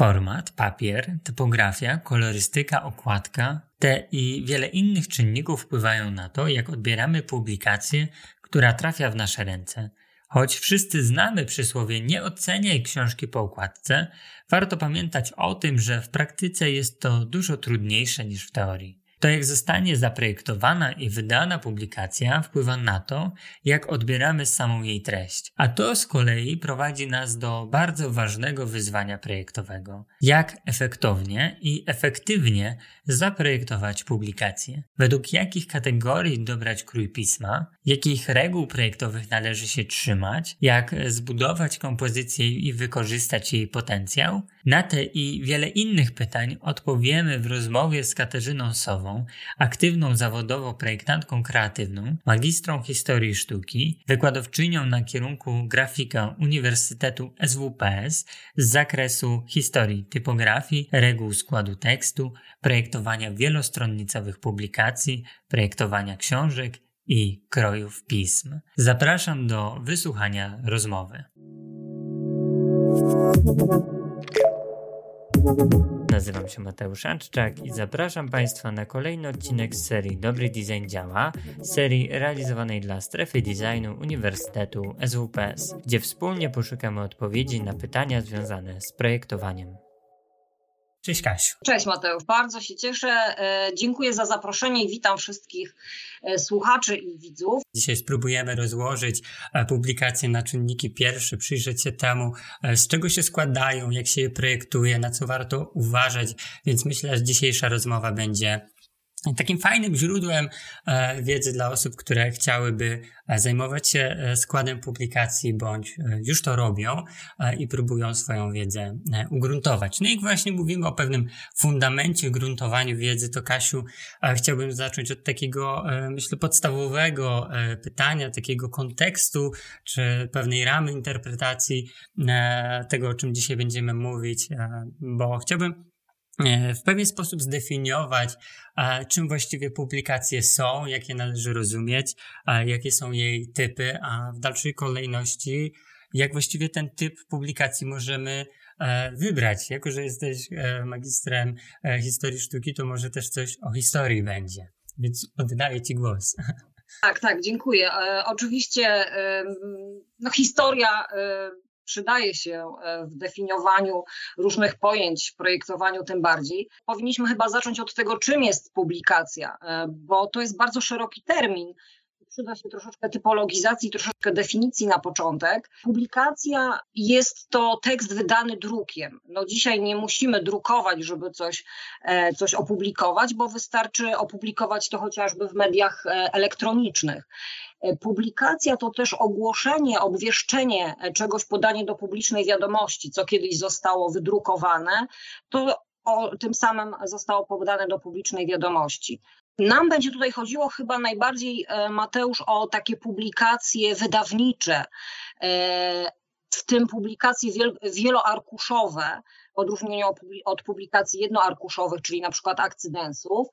Format, papier, typografia, kolorystyka, okładka, te i wiele innych czynników wpływają na to, jak odbieramy publikację, która trafia w nasze ręce. Choć wszyscy znamy przysłowie nie oceniaj książki po okładce, warto pamiętać o tym, że w praktyce jest to dużo trudniejsze niż w teorii. To, jak zostanie zaprojektowana i wydana publikacja, wpływa na to, jak odbieramy samą jej treść. A to z kolei prowadzi nas do bardzo ważnego wyzwania projektowego: jak efektownie i efektywnie zaprojektować publikację. Według jakich kategorii dobrać krój pisma, jakich reguł projektowych należy się trzymać, jak zbudować kompozycję i wykorzystać jej potencjał. Na te i wiele innych pytań odpowiemy w rozmowie z Katarzyną Sową aktywną zawodowo projektantką kreatywną, magistrą historii sztuki, wykładowczynią na kierunku grafika Uniwersytetu SWPS z zakresu historii typografii, reguł składu tekstu, projektowania wielostronnicowych publikacji, projektowania książek i krojów pism. Zapraszam do wysłuchania rozmowy. Nazywam się Mateusz Anczczak i zapraszam Państwa na kolejny odcinek z serii Dobry Design Działa, serii realizowanej dla strefy designu Uniwersytetu SWPS, gdzie wspólnie poszukamy odpowiedzi na pytania związane z projektowaniem. Cześć Kasiu. Cześć Mateusz, bardzo się cieszę. E, dziękuję za zaproszenie i witam wszystkich e, słuchaczy i widzów. Dzisiaj spróbujemy rozłożyć e, publikacje na czynniki pierwsze, przyjrzeć się temu, z czego się składają, jak się je projektuje, na co warto uważać, więc myślę, że dzisiejsza rozmowa będzie Takim fajnym źródłem e, wiedzy dla osób, które chciałyby e, zajmować się e, składem publikacji, bądź już to robią i próbują swoją wiedzę ugruntować. No i właśnie mówimy o pewnym fundamencie, gruntowaniu wiedzy, to Kasiu, chciałbym zacząć od takiego, myślę, podstawowego pytania, takiego kontekstu, czy pewnej ramy interpretacji tego, o czym dzisiaj będziemy mówić, bo chciałbym w pewien sposób zdefiniować, czym właściwie publikacje są, jakie należy rozumieć, jakie są jej typy, a w dalszej kolejności, jak właściwie ten typ publikacji możemy e, wybrać. Jako, że jesteś e, magistrem historii sztuki, to może też coś o historii będzie. Więc oddaję Ci głos. Tak, tak, dziękuję. Oczywiście no, historia przydaje się e, w definiowaniu różnych pojęć, projektowaniu tym bardziej. Powinniśmy chyba zacząć od tego, czym jest publikacja, e, bo to jest bardzo szeroki termin przyda się troszeczkę typologizacji, troszeczkę definicji na początek. Publikacja jest to tekst wydany drukiem. No dzisiaj nie musimy drukować, żeby coś, e, coś opublikować, bo wystarczy opublikować to chociażby w mediach elektronicznych. E, publikacja to też ogłoszenie, obwieszczenie czegoś, podanie do publicznej wiadomości, co kiedyś zostało wydrukowane, to o, tym samym zostało podane do publicznej wiadomości. Nam będzie tutaj chodziło chyba najbardziej, e, Mateusz, o takie publikacje wydawnicze, e, w tym publikacje wieloarkuszowe, w odróżnieniu od publikacji jednoarkuszowych, czyli na przykład akcydensów.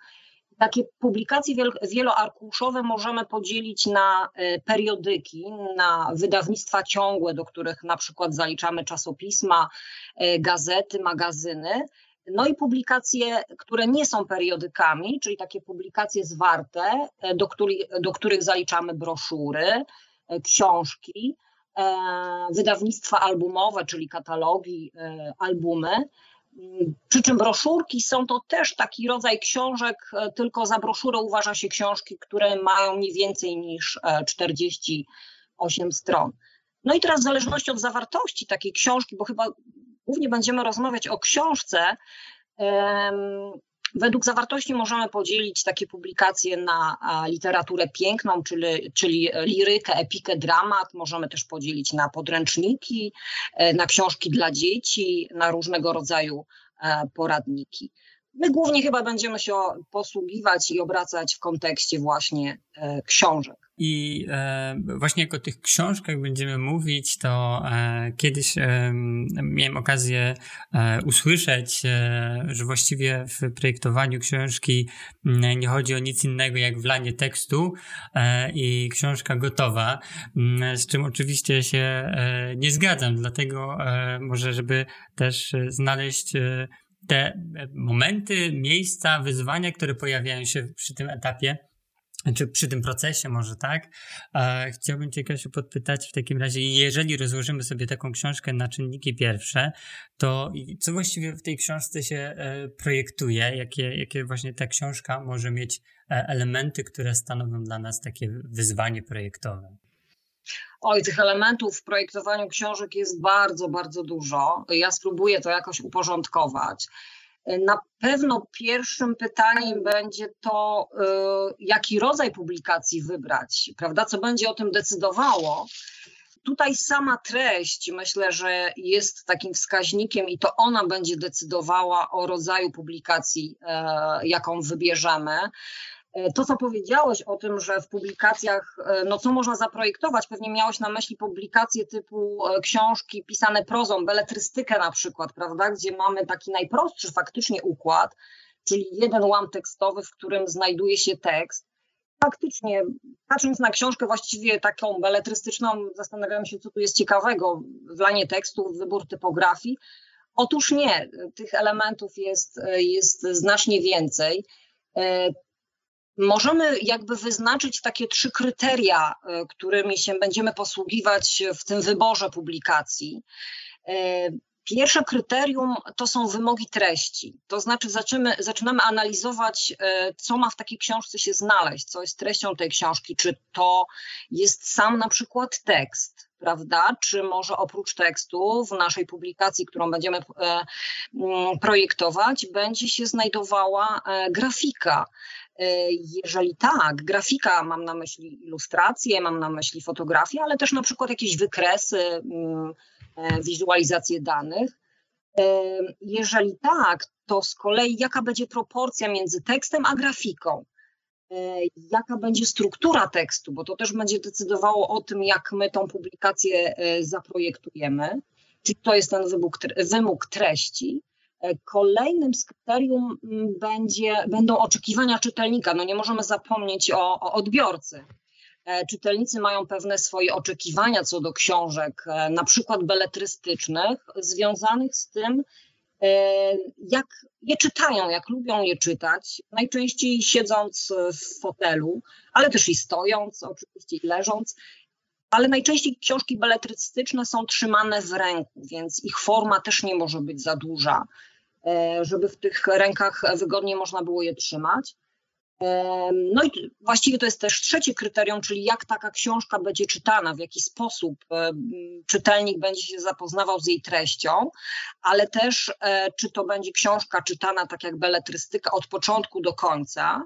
Takie publikacje wieloarkuszowe możemy podzielić na e, periodyki, na wydawnictwa ciągłe, do których na przykład zaliczamy czasopisma, e, gazety, magazyny. No i publikacje, które nie są periodykami, czyli takie publikacje zwarte, e, do, do których zaliczamy broszury, książki, wydawnictwa albumowe, czyli katalogi, albumy. Przy czym broszurki są to też taki rodzaj książek, e, tylko za broszurę uważa się książki, które mają nie więcej niż 48 e, stron. No i teraz w zależności od zawartości takiej książki, bo chyba głównie będziemy rozmawiać o książce, Według zawartości możemy podzielić takie publikacje na literaturę piękną, czyli, czyli lirykę, epikę, dramat. Możemy też podzielić na podręczniki, e, na książki dla dzieci, na różnego rodzaju e, poradniki. My głównie chyba będziemy się posługiwać i obracać w kontekście właśnie książek. I e, właśnie jak o tych książkach będziemy mówić, to e, kiedyś e, miałem okazję e, usłyszeć, e, że właściwie w projektowaniu książki nie chodzi o nic innego jak wlanie tekstu e, i książka gotowa, z czym oczywiście się nie zgadzam, dlatego może, żeby też znaleźć te momenty, miejsca, wyzwania, które pojawiają się przy tym etapie, czy przy tym procesie może, tak? E, chciałbym Cię, Kasiu, podpytać w takim razie, jeżeli rozłożymy sobie taką książkę na czynniki pierwsze, to co właściwie w tej książce się e, projektuje? Jakie, jakie właśnie ta książka może mieć e, elementy, które stanowią dla nas takie wyzwanie projektowe? Oj, tych elementów w projektowaniu książek jest bardzo, bardzo dużo. Ja spróbuję to jakoś uporządkować. Na pewno pierwszym pytaniem będzie to, y, jaki rodzaj publikacji wybrać, prawda? Co będzie o tym decydowało. Tutaj sama treść myślę, że jest takim wskaźnikiem i to ona będzie decydowała o rodzaju publikacji, e, jaką wybierzemy. E, to, co powiedziałeś o tym, że w publikacjach, e, no co można zaprojektować, pewnie miałeś na myśli publikacje typu e, książki pisane prozą, beletrystykę na przykład, prawda, gdzie mamy taki najprostszy faktycznie układ, czyli jeden łam tekstowy, w którym znajduje się tekst. Faktycznie, patrząc na książkę właściwie taką beletrystyczną, zastanawiam się, co tu jest ciekawego, wlanie tekstów, wybór typografii. Otóż nie, tych elementów jest, jest znacznie więcej możemy jakby wyznaczyć takie trzy kryteria, e, którymi się będziemy posługiwać w tym wyborze publikacji. E, pierwsze kryterium to są wymogi treści, to znaczy zaczynamy, zaczynamy analizować, e, co ma w takiej książce się znaleźć, co jest treścią tej książki, czy to jest sam na przykład tekst, prawda? Czy może oprócz tekstu w naszej publikacji, którą będziemy projektować, będzie się znajdowała grafika, jeżeli tak, grafika, mam na myśli ilustracje, mam na myśli fotografię, ale też na przykład jakieś wykresy, mm, e, wizualizacje danych. E, jeżeli tak, to z kolei jaka będzie proporcja między tekstem a grafiką? Jaka będzie struktura tekstu, bo to też będzie decydowało o tym, jak my tą publikację zaprojektujemy. Czy to jest ten wymóg, wymóg treści, E, kolejnym z kryterium mm, będzie, będą oczekiwania czytelnika. No nie możemy zapomnieć o, o odbiorcy. E, czytelnicy mają pewne swoje oczekiwania co do książek, e, na przykład beletrystycznych, związanych z tym, jak je czytają, jak lubią je czytać, najczęściej siedząc w fotelu, ale też i stojąc, oczywiście i leżąc. Ale najczęściej książki beletrystyczne są trzymane w ręku, więc ich forma też nie może być za duża. E, żeby w tych rękach wygodnie można było je trzymać. E, no i właściwie to jest też trzecie kryterium, czyli jak taka książka będzie czytana, w jaki sposób e, czytelnik będzie się zapoznawał z jej treścią, ale też czy to będzie książka czytana tak jak beletrystyka od początku do końca,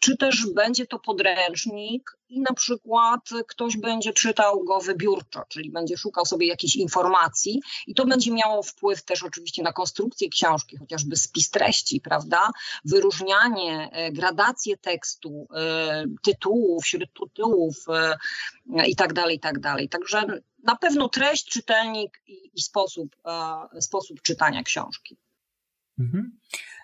czy też będzie to podręcznik i na przykład ktoś będzie czytał go wybiórczo, czyli będzie szukał sobie jakichś informacji i to będzie miało wpływ też oczywiście na konstrukcję książki, chociażby spis treści, prawda? Wyróżnianie, e, gradację tekstu, e, tytułów, wśród tytułów e, i tak dalej, i tak dalej. Także na pewno treść, czytelnik i, i sposób, sposób czytania książki. Mhm.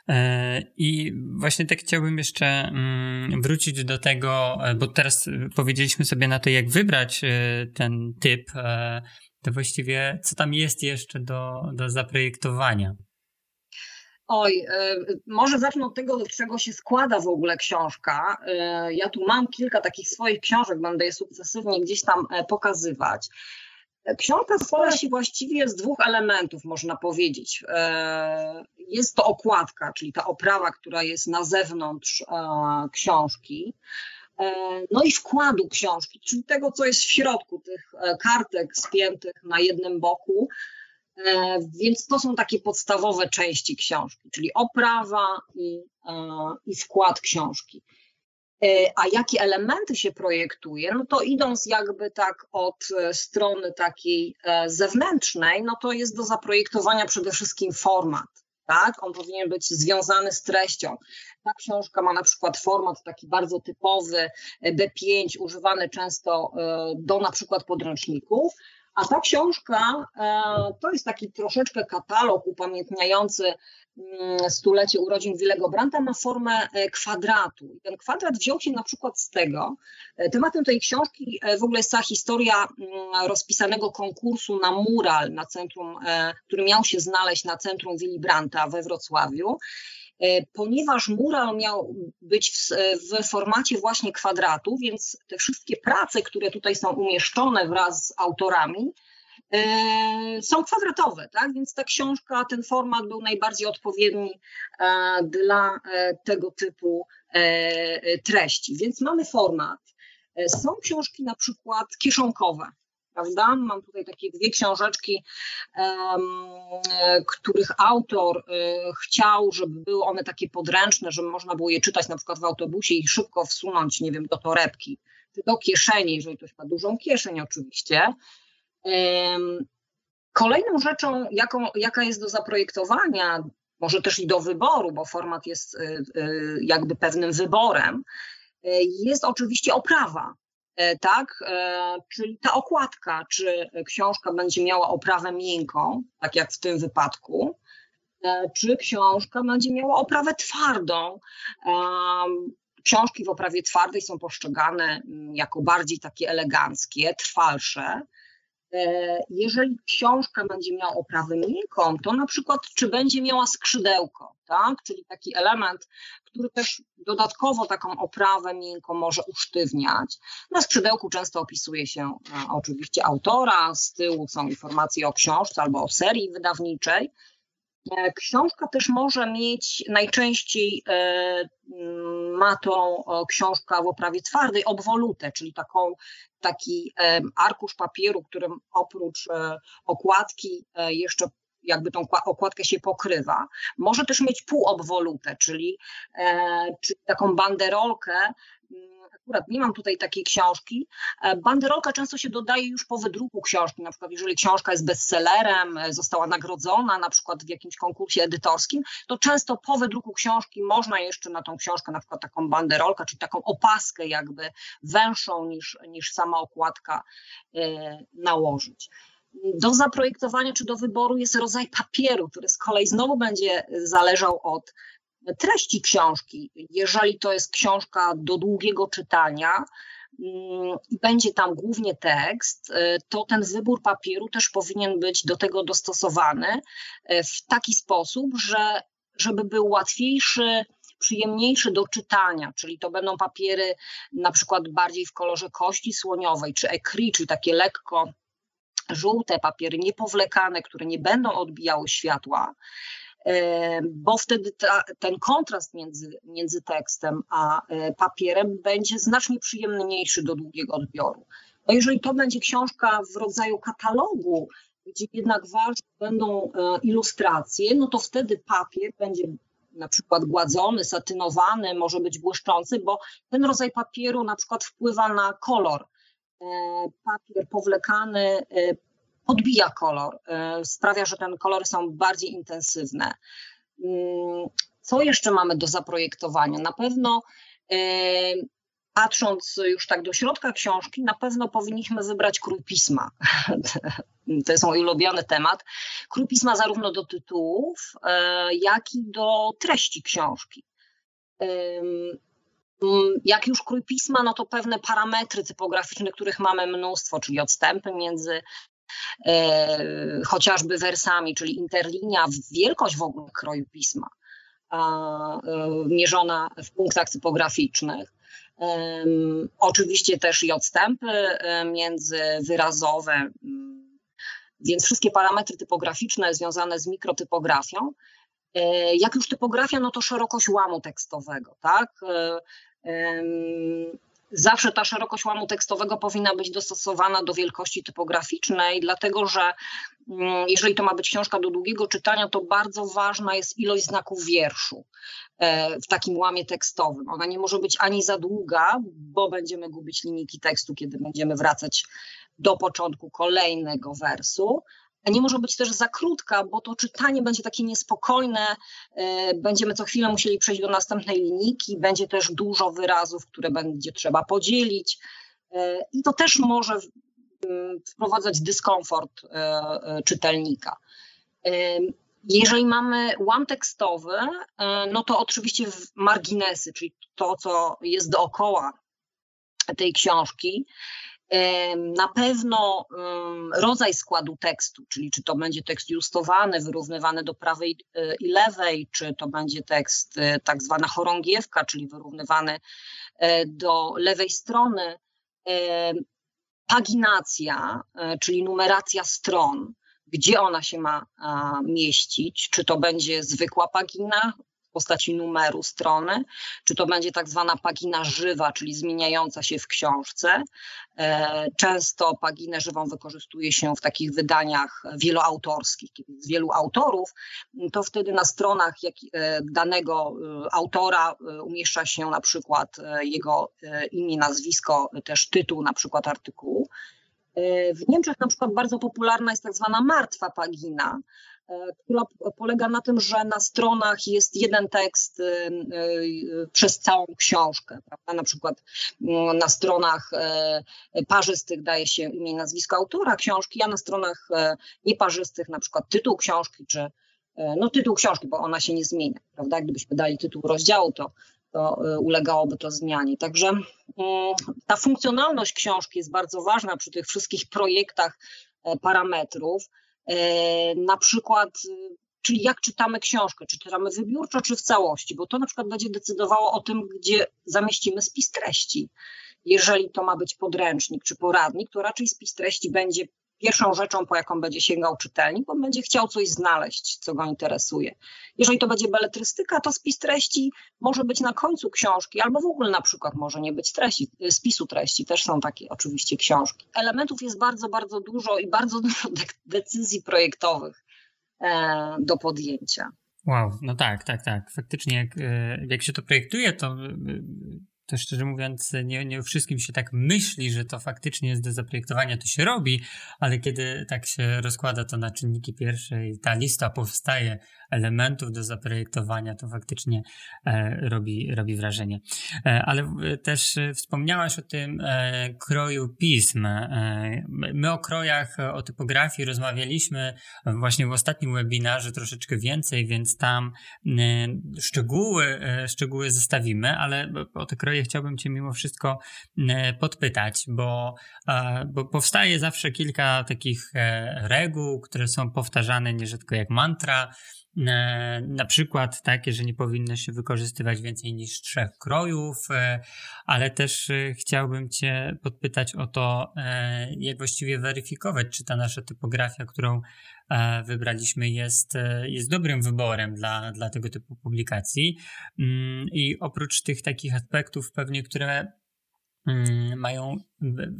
E, I właśnie tak chciałbym jeszcze mm, wrócić do tego, e, bo teraz powiedzieliśmy sobie na to, jak wybrać e, ten typ, to właściwie co tam jest jeszcze do, do zaprojektowania? Oj, może zacznę od tego, z czego się składa w ogóle książka. Ja tu mam kilka takich swoich książek, będę je sukcesywnie gdzieś tam pokazywać. Książka składa się właściwie z dwóch elementów, można powiedzieć. E, jest to okładka, czyli ta oprawa, która jest na zewnątrz e, książki. E, no i wkładu książki, czyli tego, co jest w środku, tych kartek spiętych na jednym boku. Więc to są takie podstawowe części książki, czyli oprawa i, i wkład książki. E, a jakie elementy się projektuje, no to idąc jakby tak od e, strony takiej e, zewnętrznej, no to jest do zaprojektowania przede wszystkim format. tak? On powinien być związany z treścią. Ta książka ma na przykład format taki bardzo typowy B5, używany często do na przykład podręczników, a ta książka to jest taki troszeczkę katalog upamiętniający stulecie urodzin Willego Brandta ma formę e, kwadratu. I ten kwadrat wziął się na przykład z tego. E, tematem tej książki e, w ogóle jest ta historia mm, rozpisanego konkursu na mural na centrum, który miał się znaleźć na centrum Willy Brandta we Wrocławiu. Ponieważ mural miał być w, w formacie właśnie kwadratu, więc te wszystkie prace, które tutaj są umieszczone wraz z autorami, są kwadratowe, tak? Więc ta książka, ten format był najbardziej odpowiedni e, dla e, tego typu treści. Więc mamy format. Są książki na przykład kieszonkowe, prawda? Mam tutaj takie dwie książeczki, których autor chciał, żeby były one takie podręczne, żeby można było je czytać na przykład w autobusie i szybko wsunąć, nie wiem, do torebki, czy do kieszeni, jeżeli ktoś ma dużą kieszeń oczywiście. Kolejną rzeczą, jaką, jaka jest do zaprojektowania, może też i do wyboru, bo format jest y, y, jakby pewnym wyborem, y, jest oczywiście oprawa. E, tak, e, czyli ta okładka, czy książka będzie miała oprawę miękką, tak jak w tym wypadku, e, czy książka będzie miała oprawę twardą. Książki w oprawie twardej są postrzegane mm, jako bardziej takie eleganckie, trwalsze. E, jeżeli książka będzie miała oprawę miękką, to na przykład czy będzie miała skrzydełko, tak? czyli taki element, który też dodatkowo taką oprawę miękką może usztywniać. Na skrzydełku często opisuje się e, oczywiście autora, z tyłu są informacje o książce albo o serii wydawniczej. E, książka też może mieć najczęściej ma tą książka w oprawie twardej obwolutę, czyli taką taki arkusz papieru, którym oprócz e, okładki e, jeszcze jakby tą okładkę się pokrywa. Może też mieć półobwolutę, czyli, e, czyli taką banderolkę, akurat nie mam tutaj takiej książki. E, banderolka często się dodaje już po wydruku książki, na przykład jeżeli książka jest bestsellerem, e, została nagrodzona na przykład w jakimś konkursie edytorskim, to często po wydruku książki można jeszcze na tą książkę na przykład taką banderolkę, czyli taką opaskę jakby węższą niż, niż sama okładka e, nałożyć. Do zaprojektowania czy do wyboru jest rodzaj papieru, który z kolei znowu będzie zależał od treści książki. Jeżeli to jest książka do długiego czytania, mm, będzie tam głównie tekst, y, to ten wybór papieru też powinien być do tego dostosowany y, w taki sposób, że żeby był łatwiejszy, przyjemniejszy do czytania, czyli to będą papiery na przykład bardziej w kolorze kości słoniowej, czy ekri, czyli takie lekko żółte papiery, niepowlekane, które nie będą odbijały światła bo wtedy ta, ten kontrast między, między tekstem a e, papierem będzie znacznie przyjemniejszy do długiego odbioru. No jeżeli to będzie książka w rodzaju katalogu, gdzie jednak ważne będą e, ilustracje, no to wtedy papier będzie na przykład gładzony, satynowany, może być błyszczący, bo ten rodzaj papieru na przykład wpływa na kolor. E, papier powlekany odbija kolor, e, sprawia, że te kolory są bardziej intensywne. Mm, co jeszcze mamy do zaprojektowania? Na pewno e, patrząc już tak do środka książki, na pewno powinniśmy wybrać krój pisma. To jest mój ulubiony temat. Krój pisma zarówno do tytułów, e, jak i do treści książki. Jak już krój pisma, no to pewne parametry typograficzne, których mamy mnóstwo, czyli odstępy między chociażby wersami, czyli interlinia, wielkość w ogóle kroju pisma, e, mierzona w punktach typograficznych. E, oczywiście też i odstępy e, międzywyrazowe, więc wszystkie parametry typograficzne związane z mikrotypografią. E, jak już typografia, no to szerokość łamu tekstowego, tak? Zawsze ta szerokość łamu tekstowego powinna być dostosowana do wielkości typograficznej, dlatego że mm, jeżeli to ma być książka do długiego czytania, to bardzo ważna jest ilość znaków wierszu e, w takim łamie tekstowym. Ona nie może być ani za długa, bo będziemy gubić linijki tekstu, kiedy będziemy wracać do początku kolejnego wersu, nie może być też za krótka, bo to czytanie będzie takie niespokojne, będziemy co chwilę musieli przejść do następnej linijki, będzie też dużo wyrazów, które będzie trzeba podzielić i to też może wprowadzać dyskomfort czytelnika. Jeżeli mamy łam tekstowy, e, no to oczywiście marginesy, czyli to, co jest dookoła tej książki. E, na pewno rodzaj składu tekstu, czyli czy to będzie tekst justowany, wyrównywany do prawej e, i lewej, czy to będzie tekst tak zwana chorągiewka, czyli wyrównywany do lewej strony. Paginacja, czyli numeracja stron, gdzie ona się ma mieścić, czy to będzie zwykła pagina postaci numeru strony, czy to będzie tak zwana pagina żywa, czyli zmieniająca się w książce. E, często paginę żywą wykorzystuje się w takich wydaniach wieloautorskich, kiedy jest wielu autorów, to wtedy na stronach e, danego e, autora umieszcza się na przykład jego imię, nazwisko, też tytuł na przykład artykułu. W Niemczech na przykład bardzo popularna jest tak zwana martwa pagina, która polega na tym, że na stronach jest jeden tekst e, e, przez całą książkę. Prawda? Na przykład na stronach parzystych daje się imię i nazwisko autora książki, a na stronach nieparzystych na przykład tytuł książki czy no tytuł książki, bo ona się nie zmienia, prawda? Gdybyśmy dali tytuł rozdziału, to to ulegałoby to zmianie. Także ta funkcjonalność książki jest bardzo ważna przy tych wszystkich projektach e, parametrów. E, na przykład, y, czyli jak czytamy książkę, czy czytamy wybiórczo, czy w całości, bo to na przykład będzie decydowało o tym, gdzie zamieścimy spis treści. Jeżeli to ma być podręcznik czy poradnik, to raczej spis treści będzie pierwszą rzeczą, po jaką będzie sięgał czytelnik, bo będzie chciał coś znaleźć, co go interesuje. Jeżeli to będzie beletrystyka, to spis treści może być na końcu książki, albo w ogóle na przykład może nie być treści, spisu treści, też są takie oczywiście książki. Elementów jest bardzo, bardzo dużo i bardzo dużo decyzji projektowych e, do podjęcia. Wow, no tak, tak, tak. Faktycznie, jak, e, jak się to projektuje, to e, to szczerze mówiąc, nie, nie wszystkim się tak myśli, że to faktycznie jest do zaprojektowania, to się robi, ale kiedy tak się rozkłada to na czynniki pierwsze i ta lista powstaje elementów do zaprojektowania, to faktycznie e, robi, robi wrażenie. E, ale też wspomniałaś o tym e, kroju pism. E, my o krojach, o typografii rozmawialiśmy właśnie w ostatnim webinarze troszeczkę więcej, więc tam e, szczegóły, e, szczegóły zostawimy, ale o te kroje chciałbym Cię mimo wszystko podpytać, bo, bo powstaje zawsze kilka takich reguł, które są powtarzane nierzadko jak mantra, E, na przykład takie, że nie powinno się wykorzystywać więcej niż trzech krojów, e, ale też e, chciałbym Cię podpytać o to, jak właściwie weryfikować, czy ta nasza typografia, którą wybraliśmy, jest, jest dobrym wyborem dla, dla tego typu publikacji. Mm, I oprócz tych takich aspektów, pewnie, które mają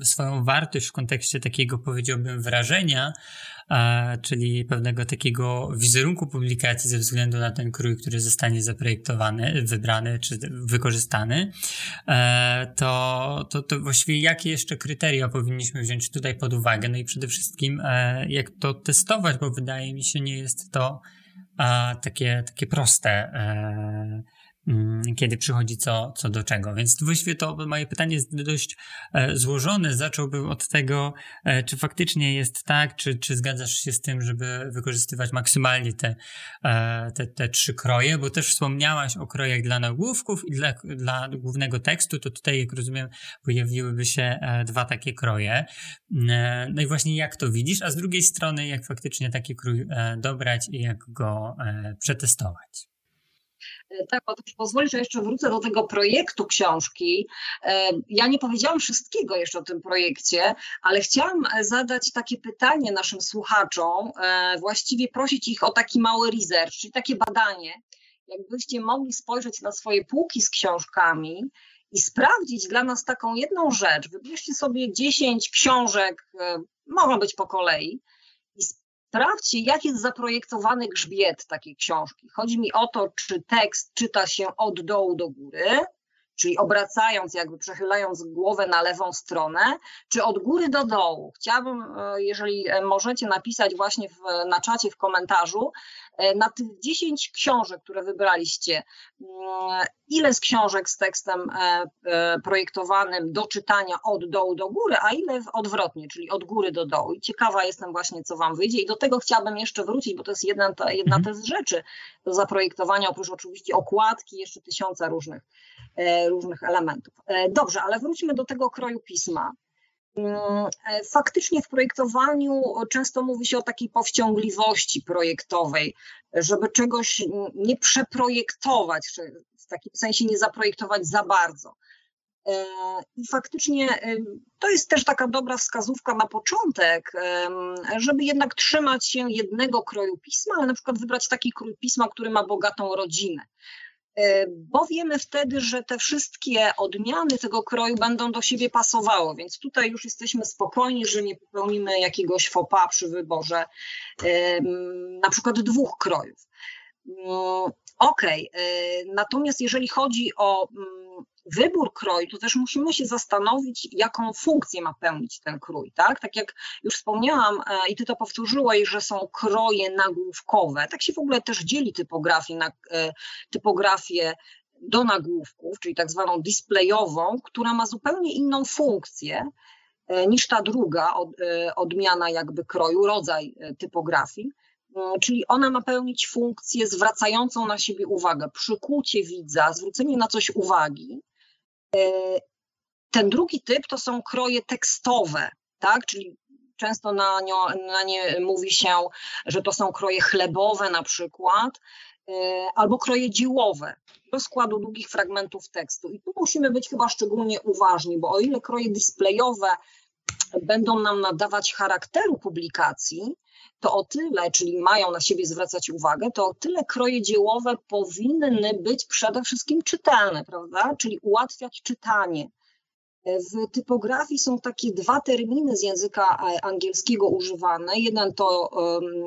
swoją wartość w kontekście takiego, powiedziałbym, wrażenia, czyli pewnego takiego wizerunku publikacji ze względu na ten krój, który zostanie zaprojektowany, wybrany czy wykorzystany, e, to, to, to właściwie jakie jeszcze kryteria powinniśmy wziąć tutaj pod uwagę? No i przede wszystkim e, jak to testować, bo wydaje mi się, nie jest to takie, takie proste e, Mm, kiedy przychodzi co, co do czego. Więc właściwie to moje pytanie jest dość e, złożone. Zacząłbym od tego, e, czy faktycznie jest tak, czy, czy zgadzasz się z tym, żeby wykorzystywać maksymalnie te, e, te, te trzy kroje, bo też wspomniałaś o krojach dla nagłówków i dla, dla głównego tekstu, to tutaj, jak rozumiem, pojawiłyby się dwa takie kroje. No i właśnie jak to widzisz, a z drugiej strony, jak faktycznie taki krój dobrać i jak go przetestować. E, tak, pozwolisz, że jeszcze wrócę do tego projektu książki. E, ja nie powiedziałam wszystkiego jeszcze o tym projekcie, ale chciałam zadać takie pytanie naszym słuchaczom, e, właściwie prosić ich o taki mały research, czyli takie badanie. Jakbyście mogli spojrzeć na swoje półki z książkami i sprawdzić dla nas taką jedną rzecz. Wybierzcie sobie 10 książek, mogą być po kolei, Sprawdźcie, jak jest zaprojektowany grzbiet takiej książki. Chodzi mi o to, czy tekst czyta się od dołu do góry, czyli obracając, jakby przechylając głowę na lewą stronę, czy od góry do dołu. Chciałabym, e, jeżeli możecie napisać właśnie w, na czacie, w komentarzu, e, na tych 10 książek, które wybraliście, mm, ile z książek z tekstem e, projektowanym do czytania od dołu do góry, a ile odwrotnie, czyli od góry do dołu. I ciekawa jestem właśnie, co Wam wyjdzie. I do tego chciałabym jeszcze wrócić, bo to jest jedna, jedna mhm. z rzeczy do zaprojektowania, oprócz oczywiście okładki, jeszcze tysiąca różnych E, różnych elementów. E, dobrze, ale wróćmy do tego kroju pisma. Mm, e, faktycznie w projektowaniu często mówi się o takiej powściągliwości projektowej, żeby czegoś nie przeprojektować, w takim sensie nie zaprojektować za bardzo. I faktycznie to jest też taka dobra wskazówka na początek, żeby jednak trzymać się jednego kroju pisma, ale na przykład wybrać taki krój pisma, który ma bogatą rodzinę. E, bo wiemy wtedy, że te wszystkie odmiany tego kroju będą do siebie pasowały, więc tutaj już jesteśmy spokojni, że nie popełnimy jakiegoś fopa przy wyborze na przykład dwóch krojów. Mm, okej, okay. E, natomiast jeżeli chodzi o mm, wybór kroju, to też musimy się zastanowić, jaką funkcję ma pełnić ten krój. Tak, tak jak już wspomniałam e, i ty to powtórzyłeś, że są kroje nagłówkowe. Tak się w ogóle też dzieli typografię na e, typografię do nagłówków, czyli tak zwaną displayową, która ma zupełnie inną funkcję e, niż ta druga odmiana jakby kroju, rodzaj typografii. Czyli ona ma pełnić funkcję zwracającą na siebie uwagę, przykucie widza, zwrócenie na coś uwagi, ten drugi typ to są kroje tekstowe, tak? czyli często na, nie, na nie mówi się, że to są kroje chlebowe na przykład, e, albo kroje dziełowe do składu długich fragmentów tekstu. I tu musimy być chyba szczególnie uważni, bo o ile kroje displayowe będą nam nadawać charakteru publikacji, to o tyle, czyli mają na siebie zwracać uwagę, to o tyle kroje dziełowe powinny być przede wszystkim czytelne, prawda? Czyli ułatwiać czytanie. W typografii są takie dwa terminy z języka angielskiego używane. Jeden to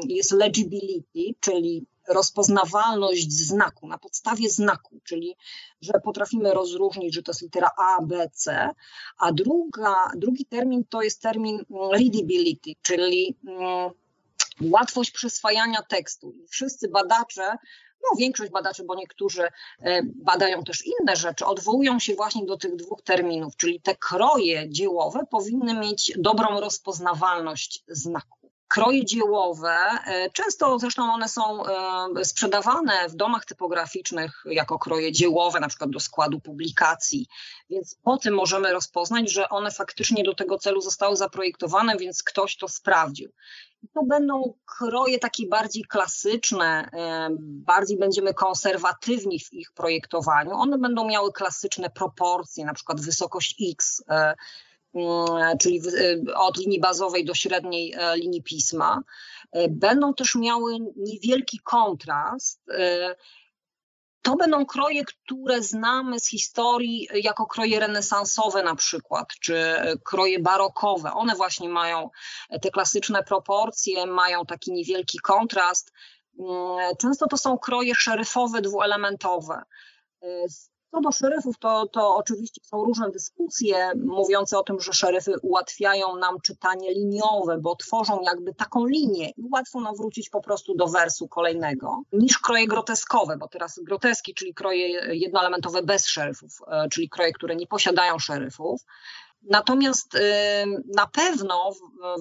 jest legibility, czyli rozpoznawalność znaku, na podstawie znaku, czyli że potrafimy rozróżnić, że to jest litera A, B, C, a druga, drugi termin to jest termin readability, czyli mm, łatwość przyswajania tekstu. Wszyscy badacze, no większość badaczy, bo niektórzy e, badają też inne rzeczy, odwołują się właśnie do tych dwóch terminów, czyli te kroje dziełowe powinny mieć dobrą rozpoznawalność znaku. Kroje dziełowe, e, często zresztą one są e, sprzedawane w domach typograficznych jako kroje dziełowe, na przykład do składu publikacji, więc po tym możemy rozpoznać, że one faktycznie do tego celu zostały zaprojektowane, więc ktoś to sprawdził. To będą kroje takie bardziej klasyczne, e, bardziej będziemy konserwatywni w ich projektowaniu. One będą miały klasyczne proporcje, na przykład wysokość X, czyli e, od linii bazowej do średniej linii pisma. Będą też miały niewielki kontrast to będą kroje, które znamy z historii jako kroje renesansowe na przykład, czy kroje barokowe. One właśnie mają te klasyczne proporcje, mają taki niewielki kontrast. Mm, często to są kroje szeryfowe, dwuelementowe. Co do szeryfów, to, to oczywiście są różne dyskusje mówiące o tym, że szeryfy ułatwiają nam czytanie liniowe, bo tworzą jakby taką linię i łatwo nam wrócić po prostu do wersu kolejnego, niż kroje groteskowe, bo teraz groteski, czyli kroje jednoelementowe bez szeryfów, e, czyli kroje, które nie posiadają szeryfów. Natomiast y, na pewno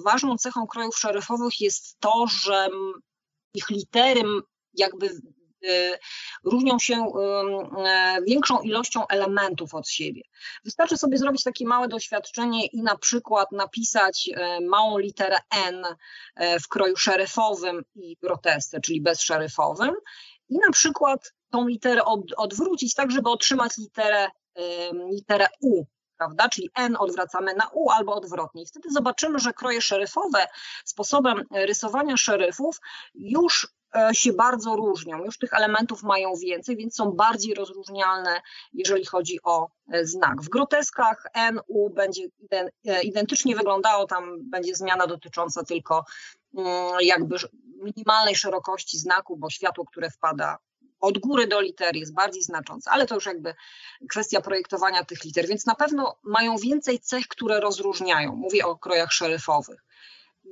ważną cechą krojów szeryfowych jest to, że ich litery jakby różnią się y, większą ilością elementów od siebie. Wystarczy sobie zrobić takie małe doświadczenie i na przykład napisać y, małą literę N w kroju szeryfowym i grotesce, czyli bezszeryfowym i na przykład tą literę od, odwrócić tak, żeby otrzymać literę, literę U prawda? Czyli N odwracamy na U albo odwrotnie. I wtedy zobaczymy, że kroje szeryfowe sposobem rysowania szeryfów już E, się bardzo różnią. Już tych elementów mają więcej, więc są bardziej rozróżnialne, jeżeli chodzi o e, znak. W groteskach NU będzie e, identycznie wyglądało, tam będzie zmiana dotycząca tylko mm, jakby minimalnej szerokości znaku, bo światło, które wpada od góry do liter jest bardziej znacząca, ale to już jakby kwestia projektowania tych liter, więc na pewno mają więcej cech, które rozróżniają. Mówię o krojach szeryfowych.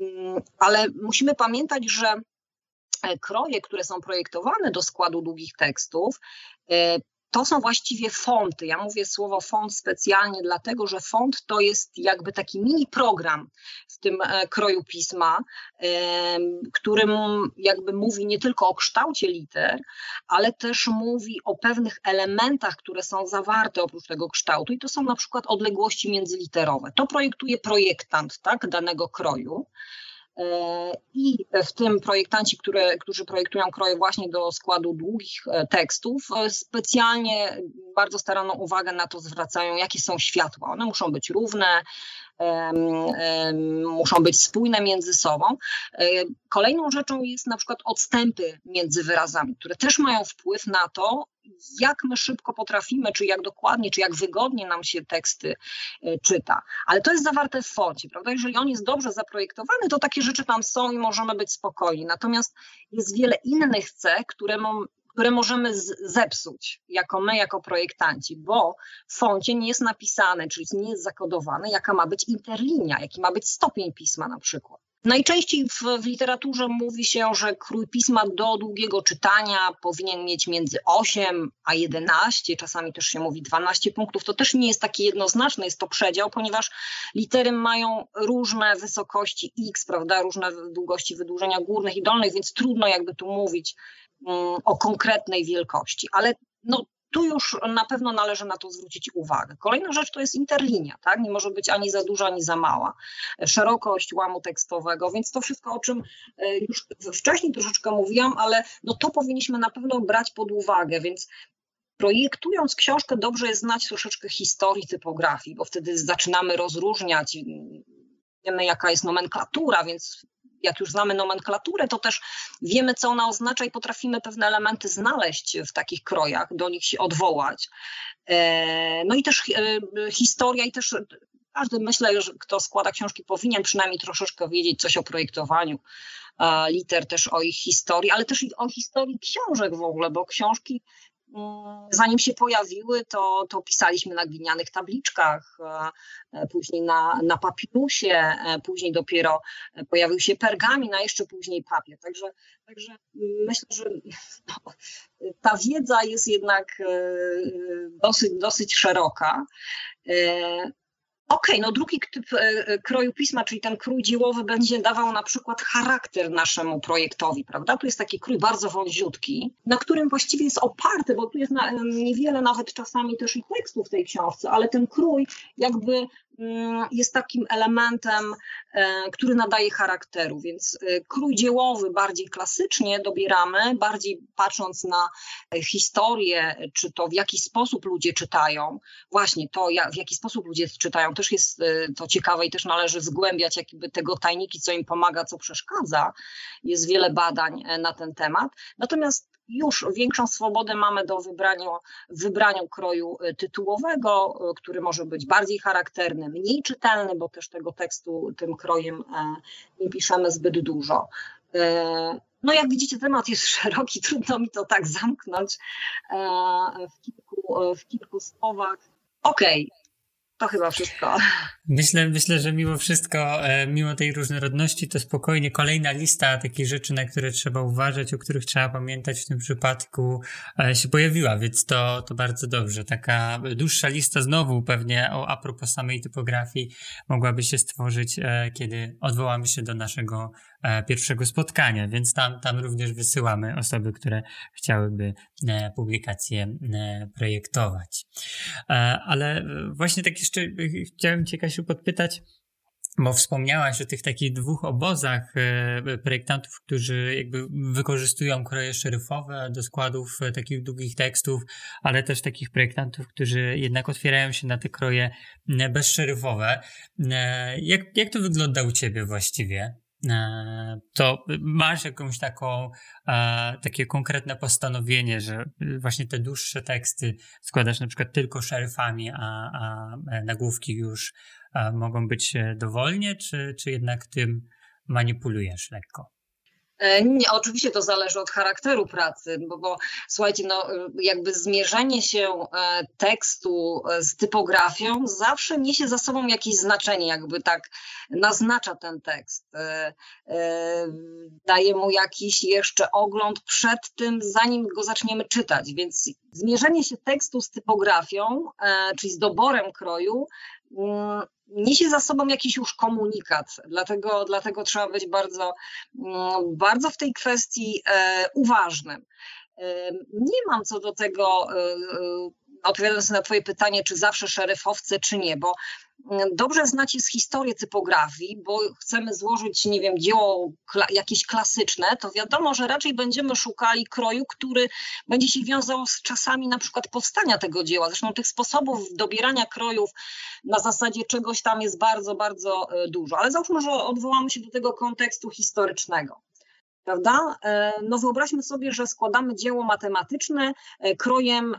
Mm, ale musimy pamiętać, że e, kroje, które są projektowane do składu długich tekstów, e, to są właściwie fonty. Ja mówię słowo font specjalnie dlatego, że font to jest jakby taki mini program w tym e, kroju pisma, którym jakby mówi nie tylko o kształcie liter, ale też mówi o pewnych elementach, które są zawarte oprócz tego kształtu i to są na przykład odległości międzyliterowe. To projektuje projektant tak, danego kroju. I w tym projektanci, które, którzy projektują kroje właśnie do składu długich e, tekstów, e, specjalnie bardzo staranną uwagę na to zwracają, jakie są światła. One muszą być równe, muszą być spójne między sobą. E, kolejną rzeczą jest na przykład odstępy między wyrazami, które też mają wpływ na to, jak my szybko potrafimy, czy jak dokładnie, czy jak wygodnie nam się teksty e, czyta. Ale to jest zawarte w foncie, prawda? Jeżeli on jest dobrze zaprojektowany, to takie rzeczy tam są i możemy być spokojni. Natomiast jest wiele innych cech, które które możemy zepsuć jako my, jako projektanci, bo w foncie nie jest napisane, czyli nie jest zakodowane, jaka ma być interlinia, jaki ma być stopień pisma na przykład. Najczęściej w, w, literaturze mówi się, że krój pisma do długiego czytania powinien mieć między 8 a 11, czasami też się mówi 12 punktów. To też nie jest takie jednoznaczne, jest to przedział, ponieważ litery mają różne wysokości x, prawda, różne długości wydłużenia górnych i dolnych, więc trudno jakby tu mówić um, o konkretnej wielkości. Ale no, tu już na pewno należy na to zwrócić uwagę. Kolejna rzecz to jest interlinia, tak? Nie może być ani za duża, ani za mała. Szerokość łamu tekstowego, więc to wszystko, o czym e, już wcześniej troszeczkę mówiłam, ale no to powinniśmy na pewno brać pod uwagę, więc projektując książkę dobrze jest znać troszeczkę historii typografii, bo wtedy zaczynamy rozróżniać wiemy jaka jest nomenklatura, więc jak już znamy nomenklaturę, to też wiemy, co ona oznacza i potrafimy pewne elementy znaleźć w takich krojach, do nich się odwołać. E, no i też e, historia i też każdy, myślę, że kto składa książki, powinien przynajmniej troszeczkę wiedzieć coś o projektowaniu liter, też o ich historii, ale też o historii książek w ogóle, bo książki zanim się pojawiły, to, to pisaliśmy na glinianych tabliczkach, e, e, później na, na papirusie, e, później dopiero pojawił się pergamin, a jeszcze później papier. Także, także myślę, że no, ta wiedza jest jednak dosyć, dosyć szeroka. Okej, okay, no drugi typ e, e, kroju pisma, czyli ten krój dziełowy będzie dawał na przykład charakter naszemu projektowi, prawda? Tu jest taki krój bardzo wąziutki, na którym właściwie jest oparty, bo tu jest na, niewiele nawet czasami też i tekstów w tej książce, ale ten krój jakby jest takim elementem, e, który nadaje charakteru, więc e, krój dziełowy bardziej klasycznie dobieramy, bardziej patrząc na e, historię, czy to w jaki sposób ludzie czytają, właśnie to w jaki sposób ludzie czytają, też jest to ciekawe i też należy zgłębiać jakby tego tajniki, co im pomaga, co przeszkadza. Jest wiele badań na ten temat. Natomiast już większą swobodę mamy do wybrania, wybraniu kroju y, tytułowego, y, który może być bardziej charakterny, mniej czytelny, bo też tego tekstu tym krojem e, nie piszemy zbyt dużo. E, no jak widzicie, temat jest szeroki, trudno mi to tak zamknąć e, w kilku, w kilku słowach. Okej, okay. To chyba wszystko. Myślę, myślę, że mimo wszystko, e, mimo tej różnorodności, to spokojnie kolejna lista takich rzeczy, na które trzeba uważać, o których trzeba pamiętać w tym przypadku e, się pojawiła, więc to, to bardzo dobrze. Taka dłuższa lista znowu pewnie o a propos samej typografii mogłaby się stworzyć, e, kiedy odwołamy się do naszego pierwszego spotkania, więc tam, tam również wysyłamy osoby, które chciałyby e, publikację e, projektować. Ale właśnie tak jeszcze chciałem Cię, Kasiu, podpytać, bo wspomniałaś o tych takich dwóch obozach projektantów, którzy jakby wykorzystują kroje szeryfowe do składów takich długich tekstów, ale też takich projektantów, którzy jednak otwierają się na te kroje bezszeryfowe. Jak, jak to wygląda u Ciebie właściwie? E, to masz jakąś taką, e, takie konkretne postanowienie, że właśnie te dłuższe teksty składasz na przykład tylko szeryfami, a, a nagłówki już e, mogą być dowolnie, czy, czy jednak tym manipulujesz lekko? E, nie, oczywiście to zależy od charakteru pracy, bo, bo słuchajcie, no, jakby zmierzenie się e, tekstu e, z typografią zawsze niesie za sobą jakieś znaczenie, jakby tak naznacza ten tekst. Daje mu jakiś jeszcze ogląd przed tym, zanim go zaczniemy czytać. Więc zmierzenie się tekstu z typografią, czyli z doborem kroju, niesie za sobą jakiś już komunikat, dlatego, dlatego trzeba być bardzo, mm, bardzo w tej kwestii e, uważnym. E, nie mam co do tego, e, odpowiadając na Twoje pytanie, czy zawsze szeryfowcy, czy nie, bo dobrze znacie z historii typografii, bo chcemy złożyć, nie wiem, dzieło kla jakieś klasyczne, to wiadomo, że raczej będziemy szukali kroju, który będzie się wiązał z czasami na przykład powstania tego dzieła. Zresztą tych sposobów dobierania krojów na zasadzie czegoś tam jest bardzo, bardzo e, dużo. Ale załóżmy, że odwołamy się do tego kontekstu historycznego prawda? E, no wyobraźmy sobie, że składamy dzieło matematyczne e, krojem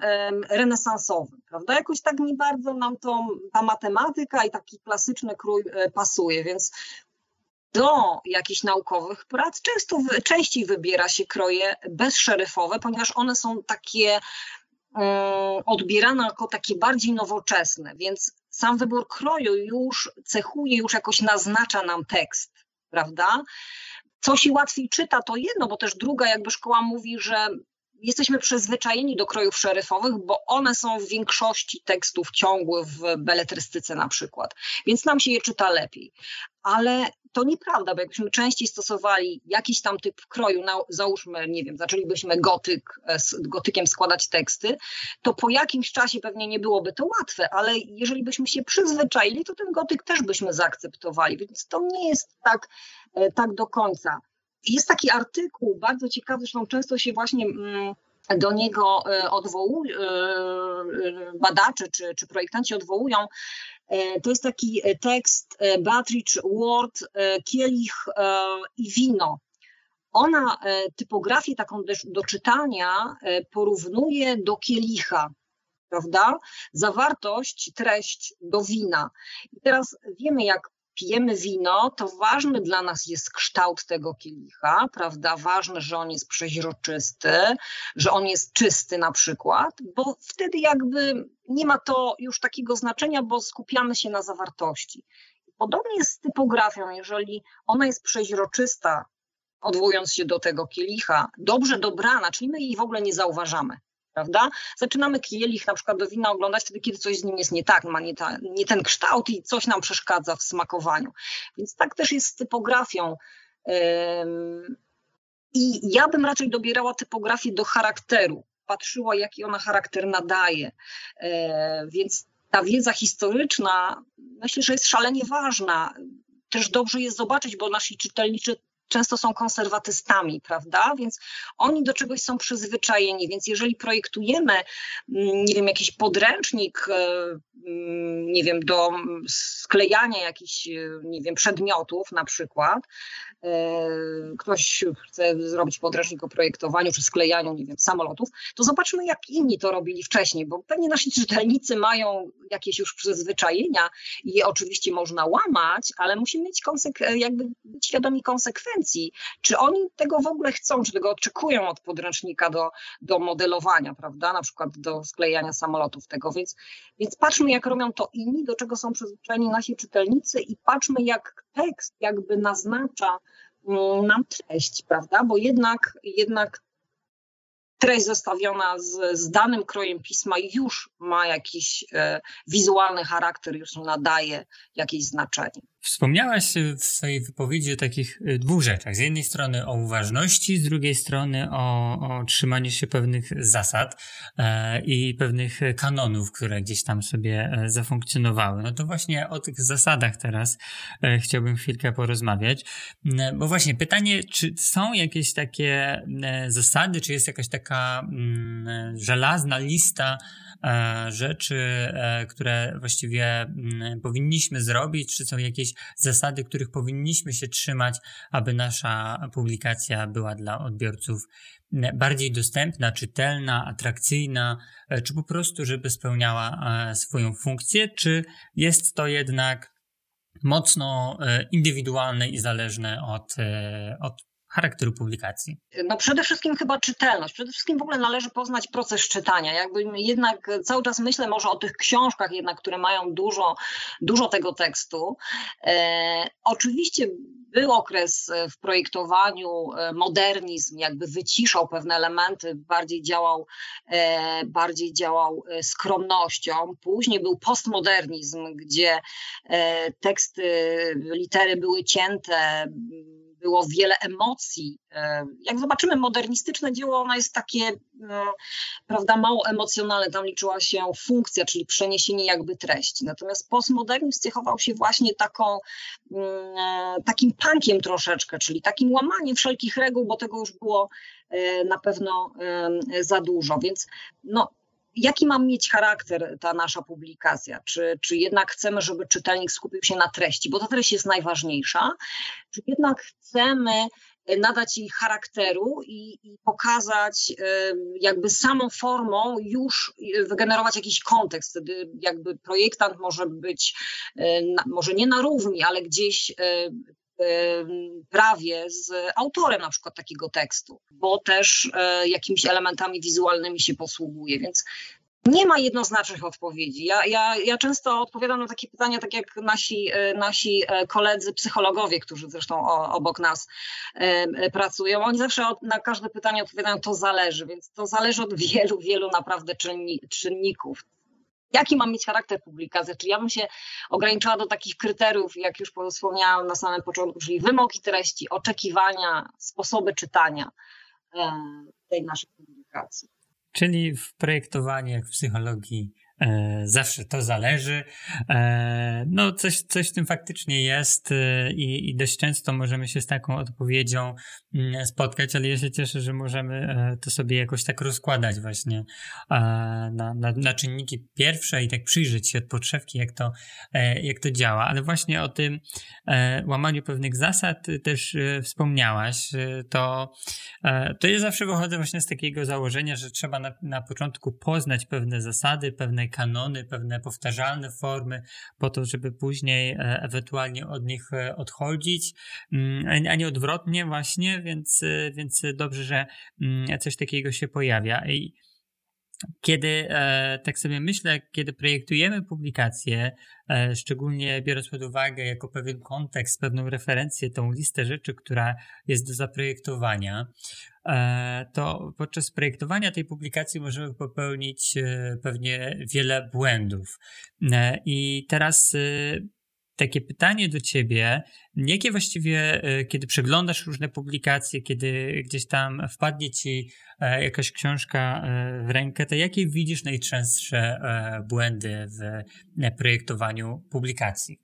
renesansowym, prawda? Jakoś tak nie bardzo nam to, ta matematyka i taki klasyczny krój e, pasuje, więc do jakichś naukowych prac często, częściej wybiera się kroje bezszeryfowe, ponieważ one są takie odbierane jako takie bardziej nowoczesne, więc sam wybór kroju już cechuje, już jakoś naznacza nam tekst, prawda? Co się łatwiej czyta, to jedno, bo też druga jakby szkoła mówi, że jesteśmy przyzwyczajeni do krojów szeryfowych, bo one są w większości tekstów ciągłych w beletrystyce na przykład, więc nam się je czyta lepiej. Ale to nieprawda, bo jakbyśmy częściej stosowali jakiś tam typ kroju, na, załóżmy, nie wiem, zaczęlibyśmy gotyk, e, gotykiem składać teksty, to po jakimś czasie pewnie nie byłoby to łatwe, ale jeżeli byśmy się przyzwyczaili, to ten gotyk też byśmy zaakceptowali, więc to nie jest tak, e, tak do końca. Jest taki artykuł, bardzo ciekawy, zresztą często się właśnie mm, do niego e, odwołują, badacze czy, czy projektanci odwołują, E, to jest taki e, tekst e, Beatrice Ward, Kielich i wino. Ona typografię taką do czytania porównuje do kielicha, prawda? Zawartość, treść do wina. I teraz wiemy, jak pijemy wino, to ważny dla nas jest kształt tego kielicha, prawda? Ważne, że on jest przeźroczysty, że on jest czysty na przykład, bo wtedy jakby nie ma to już takiego znaczenia, bo skupiamy się na zawartości. Podobnie jest z typografią, jeżeli ona jest przeźroczysta, odwołując się do tego kielicha, dobrze dobrana, czyli my jej w ogóle nie zauważamy prawda? Zaczynamy kielich na przykład do wina oglądać wtedy, kiedy coś z nim jest nie tak, ma nie, ta, nie ten kształt i coś nam przeszkadza w smakowaniu. Więc tak też jest z typografią. I ja bym raczej dobierała typografię do charakteru, patrzyła, jaki ona charakter nadaje. E, więc ta wiedza historyczna myślę, że jest szalenie ważna. Też dobrze jest zobaczyć, bo nasi czytelnicy często są konserwatystami, prawda? Więc oni do czegoś są przyzwyczajeni. Więc jeżeli projektujemy, mm, nie wiem, jakiś podręcznik, e, mm, nie wiem, do sklejania jakichś, e, nie wiem, przedmiotów na przykład, e, ktoś chce zrobić podręcznik o projektowaniu czy sklejaniu, nie wiem, samolotów, to zobaczmy, jak inni to robili wcześniej, bo pewnie nasi czytelnicy mają jakieś już przyzwyczajenia i je oczywiście można łamać, ale musimy mieć konsek- jakby być świadomi konsekwencji czy oni tego w ogóle chcą, czy tego oczekują od podręcznika do, do modelowania, prawda, na przykład do sklejania samolotów tego, więc, więc patrzmy jak robią to inni, do czego są przyzwyczajeni nasi czytelnicy i patrzmy jak tekst jakby naznacza mm, nam treść, prawda, bo jednak, jednak treść zestawiona z, z danym krojem pisma już ma jakiś e, wizualny charakter, już nadaje jakieś znaczenie. Wspomniałaś w swojej wypowiedzi o takich y, dwóch rzeczach. Z jednej strony o uważności, z drugiej strony o, o trzymaniu się pewnych zasad e, i pewnych kanonów, które gdzieś tam sobie e, zafunkcjonowały. No to właśnie o tych zasadach teraz e, chciałbym chwilkę porozmawiać. Mm, bo właśnie pytanie, czy są jakieś takie e, zasady, czy jest jakaś taka mm, żelazna lista E, rzeczy, e, które właściwie mm, powinniśmy zrobić, czy są jakieś zasady, których powinniśmy się trzymać, aby nasza publikacja była dla odbiorców mm, bardziej dostępna, czytelna, atrakcyjna, e, czy po prostu, żeby spełniała swoją funkcję, czy jest to jednak mocno indywidualne i zależne od, od charakteru publikacji? No przede wszystkim chyba czytelność. Przede wszystkim w ogóle należy poznać proces czytania. Jakby jednak cały czas myślę może o tych książkach jednak, które mają dużo, dużo tego tekstu. E, oczywiście był okres w projektowaniu, e, modernizm jakby wyciszał pewne elementy, bardziej działał, e, bardziej działał e, skromnością. Później był postmodernizm, gdzie teksty, litery były cięte, było wiele emocji. E, jak zobaczymy modernistyczne dzieło, ono jest takie, no, prawda, mało emocjonalne. Tam liczyła się funkcja, czyli przeniesienie jakby treści. Natomiast postmodernizm cechował się właśnie taką, mm, e, takim punkiem troszeczkę, czyli takim łamaniem wszelkich reguł, bo tego już było e, na pewno za dużo. Więc no, jaki ma mieć charakter ta nasza publikacja? Czy, czy jednak chcemy, żeby czytelnik skupił się na treści, bo ta treść jest najważniejsza, czy jednak chcemy e, nadać jej charakteru i, i, pokazać jakby samą formą już e, wygenerować jakiś kontekst. Wtedy jakby projektant może być, e, może nie na równi, ale gdzieś prawie z autorem na przykład takiego tekstu, bo też e, jakimiś elementami wizualnymi się posługuje, więc nie ma jednoznacznych odpowiedzi. Ja, ja, ja często odpowiadam na takie pytania, tak jak nasi, e, nasi e, koledzy psychologowie, którzy zresztą obok nas pracują. Oni zawsze na każde pytanie odpowiadają, to zależy, więc to zależy od wielu, wielu naprawdę czynników jaki ma mieć charakter publikacji. Czy ja bym się ograniczała do takich kryteriów, jak już wspomniałam na samym początku, czyli wymogi treści, oczekiwania, sposoby czytania e, tej naszej publikacji. Czyli w projektowaniu, jak w psychologii, zawsze to zależy. E, no, coś, coś w tym faktycznie jest e, i, i dość często możemy się z taką odpowiedzią mm, spotkać, ale ja się cieszę, że możemy to sobie jakoś tak rozkładać właśnie na, na, na czynniki pierwsze i tak przyjrzeć się od podszewki, jak to, jak to działa. Ale właśnie o tym łamaniu pewnych zasad też wspomniałaś. To, to ja zawsze wychodzę właśnie z takiego założenia, że trzeba na, na początku poznać pewne zasady, pewne kanony, pewne powtarzalne formy, po to, żeby później e, ewentualnie od nich e, odchodzić, mm, a nie odwrotnie właśnie, więc, e, więc dobrze, że mm, coś takiego się pojawia. I kiedy tak sobie myślę, kiedy projektujemy publikację, szczególnie biorąc pod uwagę jako pewien kontekst, pewną referencję, tą listę rzeczy, która jest do zaprojektowania, to podczas projektowania tej publikacji możemy popełnić e, pewnie wiele błędów. E, I teraz takie pytanie do ciebie, jakie właściwie, kiedy przeglądasz różne publikacje, kiedy gdzieś tam wpadnie ci jakaś książka w rękę, to jakie widzisz najczęstsze błędy w projektowaniu publikacji?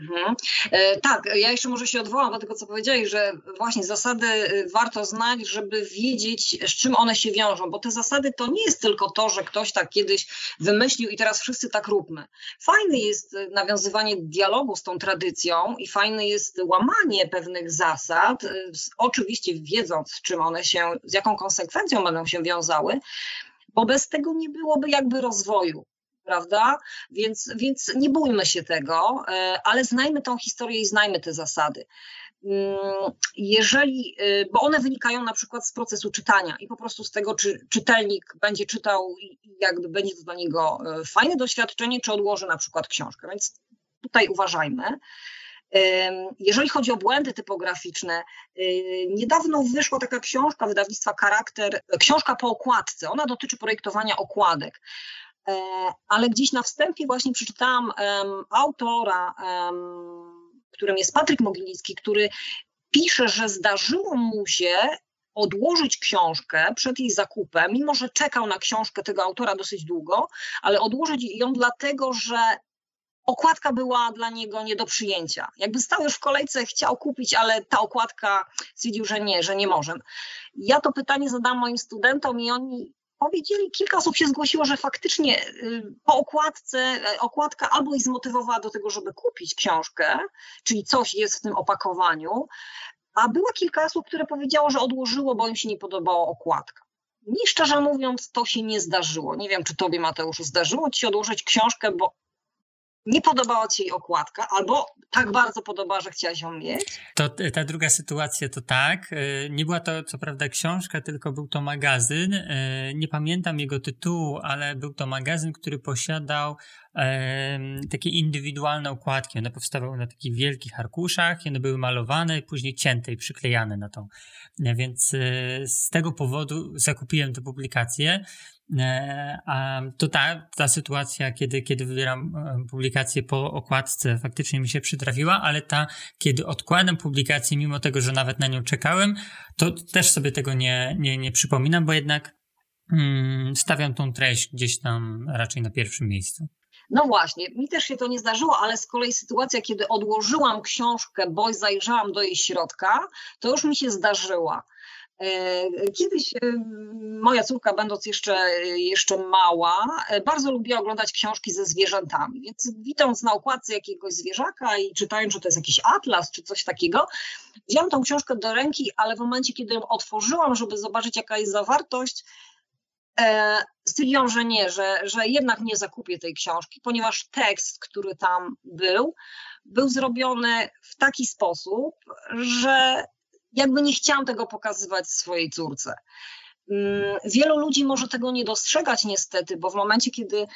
Mhm. E, tak, ja jeszcze może się odwołam do tego, co powiedziałeś, że właśnie zasady y, warto znać, żeby wiedzieć, z czym one się wiążą, bo te zasady to nie jest tylko to, że ktoś tak kiedyś wymyślił i teraz wszyscy tak róbmy. Fajne jest y, nawiązywanie dialogu z tą tradycją i fajne jest łamanie pewnych zasad, y, oczywiście wiedząc, z czym one się, z jaką konsekwencją będą się wiązały, bo bez tego nie byłoby jakby rozwoju prawda? Więc, więc nie bójmy się tego, e, ale znajmy tą historię i znajmy te zasady. Mm, jeżeli, e, bo one wynikają na przykład z procesu czytania i po prostu z tego, czy czytelnik będzie czytał i jakby będzie to dla niego e, fajne doświadczenie, czy odłoży na przykład książkę. Więc tutaj uważajmy. Jeżeli chodzi o błędy typograficzne, niedawno wyszła taka książka wydawnictwa Charakter, książka po okładce. Ona dotyczy projektowania okładek. E, ale gdzieś na wstępie właśnie przeczytałam autora, którym jest Patryk Mogilicki, który pisze, że zdarzyło mu się odłożyć książkę przed jej zakupem, mimo że czekał na książkę tego autora dosyć długo, ale odłożyć ją dlatego, że okładka była dla niego nie do przyjęcia. Jakby stał już w kolejce, chciał kupić, ale ta okładka stwierdził, że nie, że nie może. Ja to pytanie zadam moim studentom i oni powiedzieli, kilka osób się zgłosiło, że faktycznie y, po okładce, e, okładka albo ich zmotywowała do tego, żeby kupić książkę, czyli coś jest w tym opakowaniu, a było kilka osób, które powiedziało, że odłożyło, bo im się nie podobała okładka. Mi szczerze mówiąc, to się nie zdarzyło. Nie wiem, czy tobie, Mateuszu, zdarzyło ci odłożyć książkę, bo nie podobała Ci jej okładka, albo tak bardzo podobała, że chciałaś ją mieć? To ta druga sytuacja to tak. E, nie była to co prawda książka, tylko był to magazyn. E, nie pamiętam jego tytułu, ale był to magazyn, który posiadał takie indywidualne okładki. One powstawały na takich wielkich arkuszach i one były malowane, później cięte i przyklejane na tą. E, więc z tego powodu zakupiłem tę publikację. E, a to ta, ta sytuacja, kiedy, kiedy wybieram e, publikację po okładce, faktycznie mi się przytrafiła, ale ta, kiedy odkładam publikację, mimo tego, że nawet na nią czekałem, to też sobie tego nie, nie, nie przypominam, bo jednak mm, stawiam tą treść gdzieś tam raczej na pierwszym miejscu. No właśnie, mi też się to nie zdarzyło, ale z kolei sytuacja, kiedy odłożyłam książkę, bo zajrzałam do jej środka, to już mi się zdarzyła. E, kiedyś e, moja córka, będąc jeszcze, jeszcze mała, e, bardzo lubiła oglądać książki ze zwierzętami. Więc widząc na okładce jakiegoś zwierzaka i czytając, że to jest jakiś atlas czy coś takiego, wziąłem tą książkę do ręki, ale w momencie, kiedy ją otworzyłam, żeby zobaczyć, jaka jest zawartość, stwierdziłam, że nie, że, że jednak nie zakupię tej książki, ponieważ tekst, który tam był, był zrobiony w taki sposób, że jakby nie chciałam tego pokazywać swojej córce. Mm, wielu ludzi może tego nie dostrzegać niestety, bo w momencie, kiedy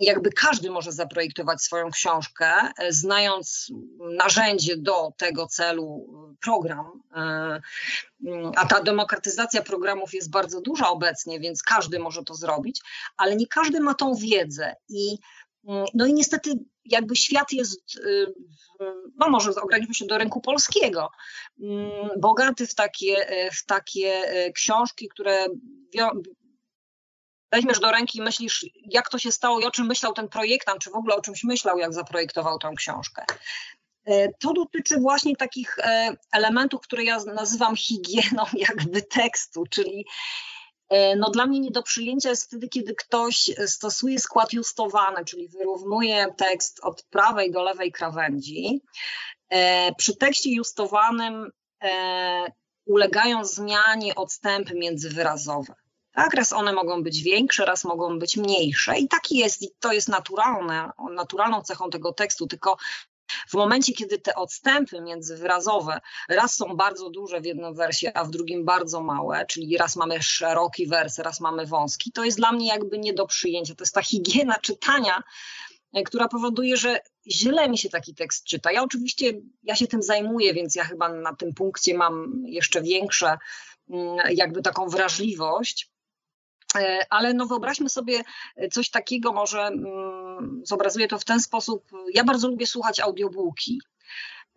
jakby każdy może zaprojektować swoją książkę, e, znając narzędzie do tego celu, program. E, mm, a ta demokratyzacja programów jest bardzo duża obecnie, więc każdy może to zrobić, ale nie każdy ma tą wiedzę. I, no i niestety jakby świat jest, y, no może ograniczmy się do rynku polskiego, mm, bogaty w takie, y, w takie y, książki, które weźmiesz do ręki i myślisz, jak to się stało i o czym myślał ten projektant, czy w ogóle o czymś myślał, jak zaprojektował tę książkę. To dotyczy właśnie takich elementów, które ja nazywam higieną jakby tekstu, czyli E, no dla mnie nie do przyjęcia jest wtedy, kiedy ktoś stosuje skład justowany, czyli wyrównuje tekst od prawej do lewej krawędzi. E, przy tekście justowanym e, ulegają zmianie odstępy międzywyrazowe. Tak, raz one mogą być większe, raz mogą być mniejsze i taki jest, i to jest naturalne, naturalną cechą tego tekstu, tylko w momencie, kiedy te odstępy międzywyrazowe raz są bardzo duże w jednym wersie, a w drugim bardzo małe, czyli raz mamy szeroki wers, raz mamy wąski, to jest dla mnie jakby nie do przyjęcia. To jest ta higiena czytania, e, która powoduje, że źle mi się taki tekst czyta. Ja oczywiście, ja się tym zajmuję, więc ja chyba na tym punkcie mam jeszcze większe, mm, jakby taką wrażliwość. E, ale no wyobraźmy sobie coś takiego, może mm, zobrazuję to w ten sposób. Ja bardzo lubię słuchać audiobooki,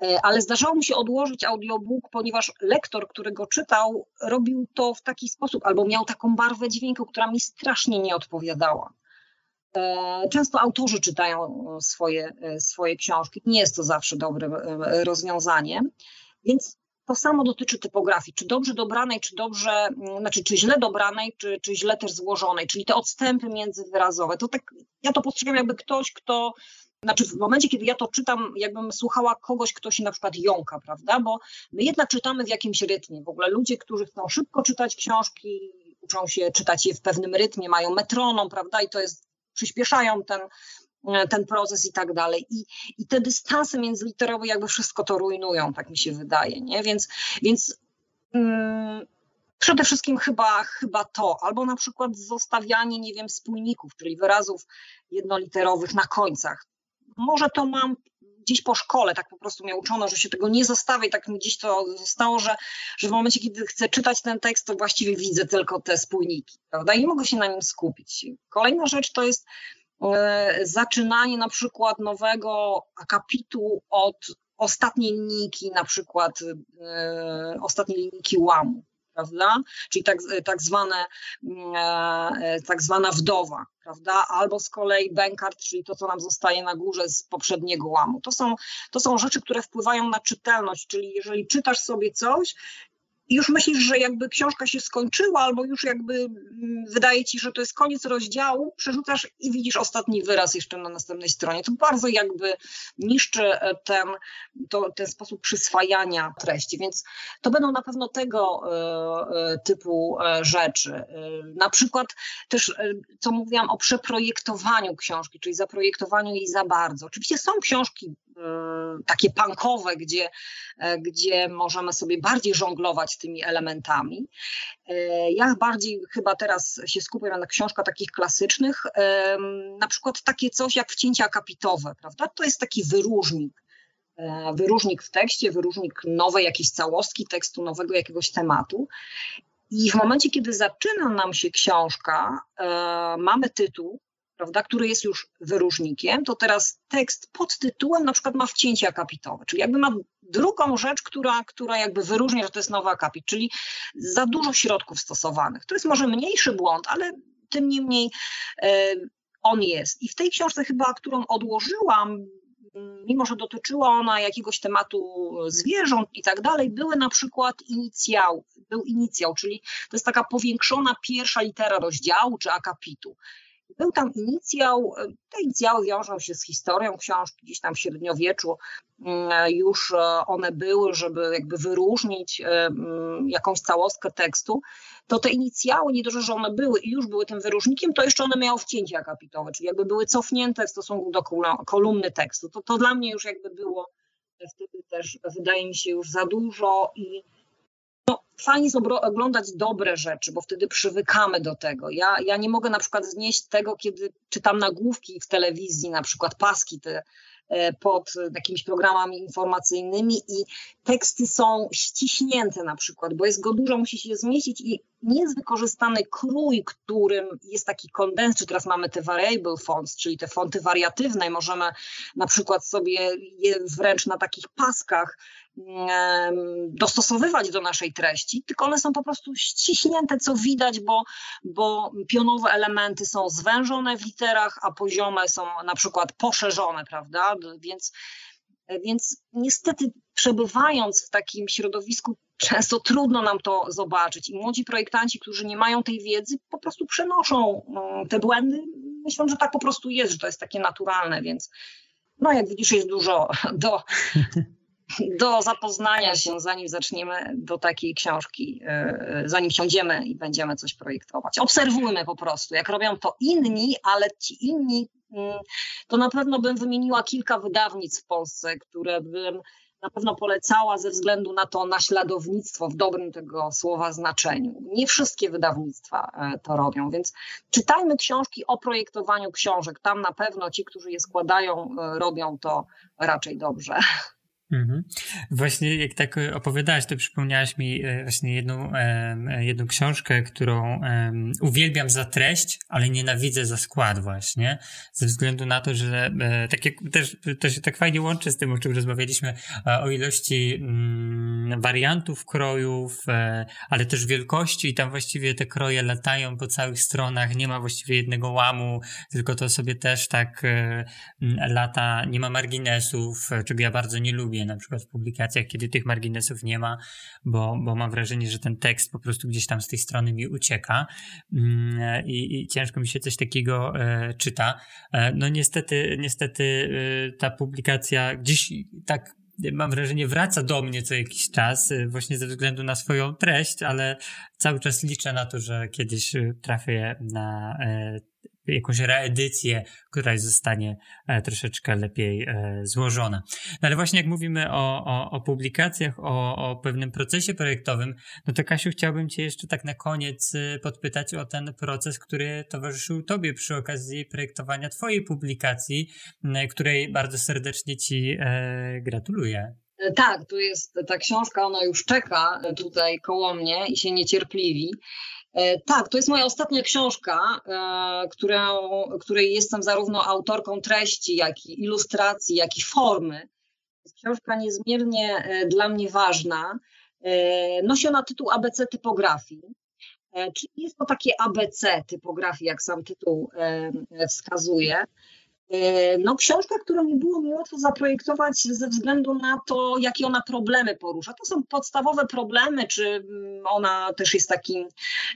e, ale zdarzało mi się odłożyć audiobook, ponieważ lektor, który go czytał, robił to w taki sposób, albo miał taką barwę dźwięku, która mi strasznie nie odpowiadała. E, często autorzy czytają swoje, swoje książki. Nie jest to zawsze dobre rozwiązanie. Więc to samo dotyczy typografii, czy dobrze dobranej, czy dobrze, mm, znaczy czy źle dobranej, czy, czy źle też złożonej, czyli te odstępy międzywyrazowe. To tak, ja to postrzegam jakby ktoś, kto znaczy w momencie, kiedy ja to czytam, jakbym słuchała kogoś, kto się na przykład jąka, prawda? Bo my jednak czytamy w jakimś rytmie. W ogóle ludzie, którzy chcą szybko czytać książki, uczą się czytać je w pewnym rytmie, mają metronom, prawda? I to jest, przyspieszają ten, ten proces i tak dalej. I, i te dystanse międzyliterowe jakby wszystko to rujnują, tak mi się wydaje, nie? Więc, więc mm, przede wszystkim chyba, chyba to, albo na przykład zostawianie, nie wiem, spójników, czyli wyrazów jednoliterowych na końcach. Może to mam gdzieś po szkole, tak po prostu mnie uczono, że się tego nie zostawia i tak mi gdzieś to zostało, że, że w momencie, kiedy chcę czytać ten tekst, to właściwie widzę tylko te spójniki, prawda? I nie mogę się na nim skupić. Kolejna rzecz to jest E, zaczynanie na przykład nowego akapitu od ostatniej linijki, na przykład e, ostatniej linijki łamu, prawda? Czyli tak, tak, zwane, e, tak zwana wdowa, prawda? Albo z kolei bankart, czyli to, co nam zostaje na górze z poprzedniego łamu. To są, to są rzeczy, które wpływają na czytelność, czyli jeżeli czytasz sobie coś już myślisz, że jakby książka się skończyła, albo już jakby wydaje ci, że to jest koniec rozdziału, przerzucasz i widzisz ostatni wyraz jeszcze na następnej stronie. To bardzo jakby niszczy e, ten, to, ten sposób przyswajania treści, więc to będą na pewno tego e, typu rzeczy. Na przykład też, co mówiłam o przeprojektowaniu książki, czyli zaprojektowaniu jej za bardzo. Oczywiście są książki takie punkowe, gdzie, gdzie możemy sobie bardziej żonglować tymi elementami. Ja bardziej chyba teraz się skupiam na książkach takich klasycznych, na przykład takie coś jak wcięcia kapitowe, prawda? To jest taki wyróżnik. Wyróżnik w tekście, wyróżnik nowej jakiejś całostki tekstu, nowego jakiegoś tematu. I w momencie, kiedy zaczyna nam się książka, mamy tytuł, prawda, który jest już wyróżnikiem, to teraz tekst pod tytułem na przykład ma wcięcie akapitowe, czyli jakby ma drugą rzecz, która, która jakby wyróżnia, że to jest nowy akapit, czyli za dużo środków stosowanych. To jest może mniejszy błąd, ale tym niemniej e, on jest. I w tej książce chyba, którą odłożyłam, mimo że dotyczyła ona jakiegoś tematu zwierząt i tak dalej, były na przykład inicjał, był inicjał, czyli to jest taka powiększona pierwsza litera rozdziału czy akapitu. Był tam inicjał, te inicjały wiążą się z historią książki, gdzieś tam w średniowieczu mm, już e, one były, żeby jakby wyróżnić e, jakąś całostkę tekstu, to te inicjały, nie dość, że one były i już były tym wyróżnikiem, to jeszcze one miały wcięcie akapitowe, czyli jakby były cofnięte w stosunku do kolumny tekstu. To, to dla mnie już jakby było wtedy też, wydaje mi się, już za dużo i fajnie jest oglądać dobre rzeczy, bo wtedy przywykamy do tego. Ja, ja nie mogę na przykład znieść tego, kiedy czytam nagłówki w telewizji, na przykład paski te E, pod jakimiś programami informacyjnymi i teksty są ściśnięte na przykład, bo jest go dużo, musi się zmieścić i nie jest wykorzystany krój, którym jest taki kondens, czy teraz mamy te variable fonts, czyli te fonty wariatywne i możemy na przykład sobie je wręcz na takich paskach dostosowywać do naszej treści, tylko one są po prostu ściśnięte, co widać, bo, bo pionowe elementy są zwężone w literach, a poziome są na przykład poszerzone, prawda? Więc, więc niestety przebywając w takim środowisku, często trudno nam to zobaczyć i młodzi projektanci, którzy nie mają tej wiedzy, po prostu przenoszą mm, te błędy. Myślę, że tak po prostu jest, że to jest takie naturalne, więc no jak widzisz, jest dużo do, do zapoznania się, zanim zaczniemy do takiej książki, e, zanim siądziemy i będziemy coś projektować. Obserwujmy po prostu, jak robią to inni, ale ci inni, mm, to na pewno bym wymieniła kilka wydawnictw w Polsce, które bym na pewno polecała ze względu na to naśladownictwo w dobrym tego słowa znaczeniu. Nie wszystkie wydawnictwa e, to robią, więc czytajmy książki o projektowaniu książek. Tam na pewno ci, którzy je składają, e, robią to raczej dobrze. Mhm. Właśnie jak tak opowiadałaś, to przypomniałaś mi e, właśnie jedną, jedną książkę, którą uwielbiam za treść, ale nienawidzę za skład właśnie, ze względu na to, że e, tak jak też to się tak fajnie łączy z tym, o czym rozmawialiśmy, e, o ilości mm, wariantów krojów, ale też wielkości. I tam właściwie te kroje latają po całych stronach, nie ma właściwie jednego łamu, tylko to sobie też tak lata, nie ma marginesów, czego ja bardzo nie lubię na przykład w publikacjach, kiedy tych marginesów nie ma, bo, bo mam wrażenie, że ten tekst po prostu gdzieś tam z tej strony mi ucieka mm, i, i ciężko mi się coś takiego e, czyta. E, no niestety, niestety e, ta publikacja gdzieś tak mam wrażenie, wraca do mnie co jakiś czas, właśnie ze względu na swoją treść, ale cały czas liczę na to, że kiedyś trafię na jakąś reedycję, która zostanie e, troszeczkę lepiej e, złożona. No ale właśnie jak mówimy o, o, o publikacjach, o, o pewnym procesie projektowym, no to Kasiu, chciałbym Cię jeszcze tak na koniec e, podpytać o ten proces, który towarzyszył Tobie przy okazji projektowania Twojej publikacji, której bardzo serdecznie Ci gratuluję. Tak, tu jest ta książka, ona już czeka tutaj koło mnie i się niecierpliwi. E, tak, to jest moja ostatnia książka, e, którą, której jestem zarówno autorką treści, jak i ilustracji, jak i formy. Jest książka niezmiernie e, dla mnie ważna. Nosi ona tytuł ABC typografii. Czyli jest to takie ABC typografii, jak sam tytuł wskazuje. E, no, książka, którą nie było mi łatwo zaprojektować ze względu na to, jakie ona problemy porusza. To są podstawowe problemy, czy mm, ona też jest takim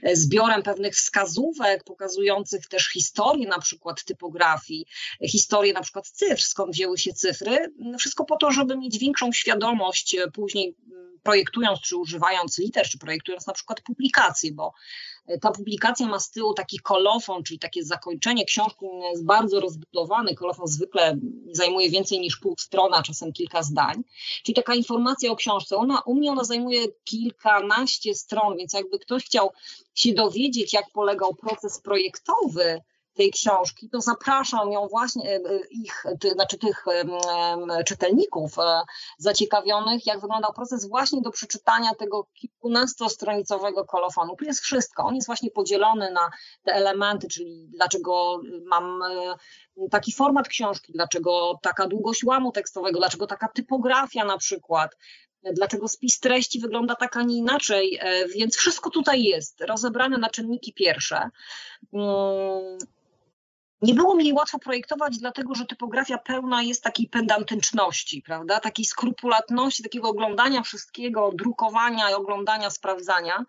e, zbiorem pewnych wskazówek, pokazujących też historię na przykład typografii, historię na przykład cyfr, skąd wzięły się cyfry. Wszystko po to, żeby mieć większą świadomość e, później mm, projektując czy używając liter, czy projektując na przykład publikacje, bo ta publikacja ma z tyłu taki kolofon, czyli takie zakończenie książki jest bardzo rozbudowany. Kolofon zwykle zajmuje więcej niż pół strona, czasem kilka zdań. Czyli taka informacja o książce. Ona, u mnie ona zajmuje kilkanaście stron, więc jakby ktoś chciał się dowiedzieć, jak polegał proces projektowy, tej książki, to zapraszam ją właśnie, e, e, ich, ty, znaczy tych czytelników e, zaciekawionych, jak wyglądał proces właśnie do przeczytania tego kilkunastostronicowego kolofonu. Tu jest wszystko. On jest właśnie podzielony na te elementy, czyli dlaczego mam taki format książki, dlaczego taka długość łamu tekstowego, dlaczego taka typografia na przykład, dlaczego spis treści wygląda tak, a nie inaczej. Więc wszystko tutaj jest, rozebrane na czynniki pierwsze. Nie było mi łatwo projektować, dlatego że typografia pełna jest takiej pedantyczności, prawda? Takiej skrupulatności, takiego oglądania wszystkiego, drukowania, oglądania, sprawdzania.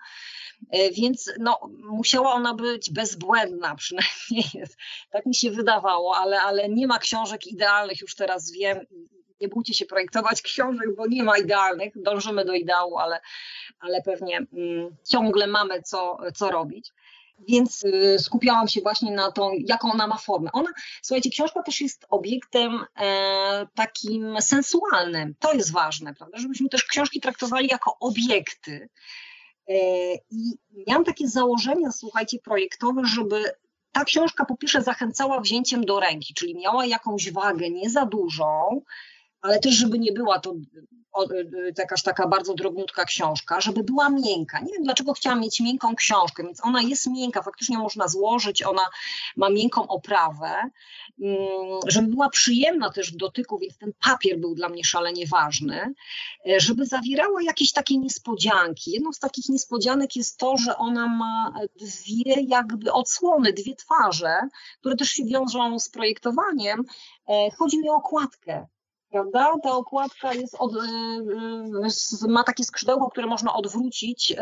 E, więc no, musiała ona być bezbłędna, przynajmniej tak mi się wydawało, ale, ale nie ma książek idealnych, już teraz wiem. Nie bójcie się projektować książek, bo nie ma idealnych. Dążymy do ideału, ale, ale pewnie mm, ciągle mamy co, co robić. Więc y, skupiałam się właśnie na tą, jaką ona ma formę. Ona, słuchajcie, książka też jest obiektem e, takim sensualnym. To jest ważne, prawda? Żebyśmy też książki traktowali jako obiekty. E, I miałam takie założenia, słuchajcie, projektowe, żeby ta książka po pierwsze zachęcała wzięciem do ręki, czyli miała jakąś wagę, nie za dużą, ale też, żeby nie była to jakaś taka bardzo drobniutka książka, żeby była miękka. Nie wiem, dlaczego chciałam mieć miękką książkę, więc ona jest miękka, faktycznie można złożyć, ona ma miękką oprawę, mm, żeby była przyjemna też w dotyku, więc ten papier był dla mnie szalenie ważny, e, żeby zawierała jakieś takie niespodzianki. Jedną z takich niespodzianek jest to, że ona ma dwie jakby odsłony, dwie twarze, które też się wiążą z projektowaniem. E, chodzi mi o okładkę prawda? Ta okładka jest od, y, y, ma takie skrzydełko, które można odwrócić y,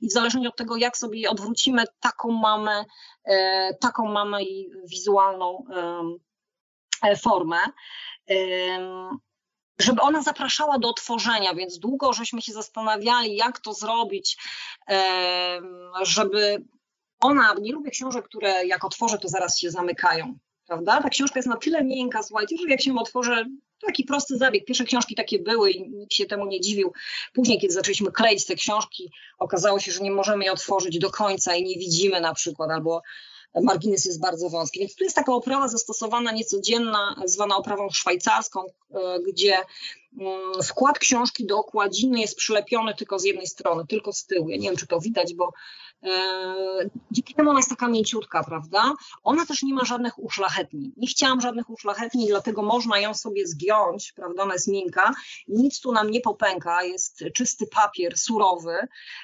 i w zależności od tego, jak sobie je odwrócimy, taką mamy, taką mamy wizualną formę żeby ona zapraszała do otworzenia, więc długo żeśmy się zastanawiali, jak to zrobić, żeby ona, nie lubię książek, które jak otworzę, to zaraz się zamykają, prawda? Ta książka jest na tyle miękka, słuchajcie, że jak się otworzę, Taki prosty zabieg. Pierwsze książki takie były i nikt się temu nie dziwił. Później, kiedy zaczęliśmy kleić te książki, okazało się, że nie możemy je otworzyć do końca i nie widzimy na przykład, albo margines jest bardzo wąski. Więc tu jest taka oprawa zastosowana niecodzienna, zwana oprawą szwajcarską, e, gdzie mm, wkład książki do okładziny jest przylepiony tylko z jednej strony, tylko z tyłu. Ja nie wiem, czy to widać, bo dzięki temu ona jest taka mięciutka, prawda? Ona też nie ma żadnych uszlachetnień. Nie chciałam żadnych uszlachetnień, dlatego można ją sobie zgiąć, prawda? Ona jest miękka, nic tu nam nie popęka, jest czysty papier, surowy,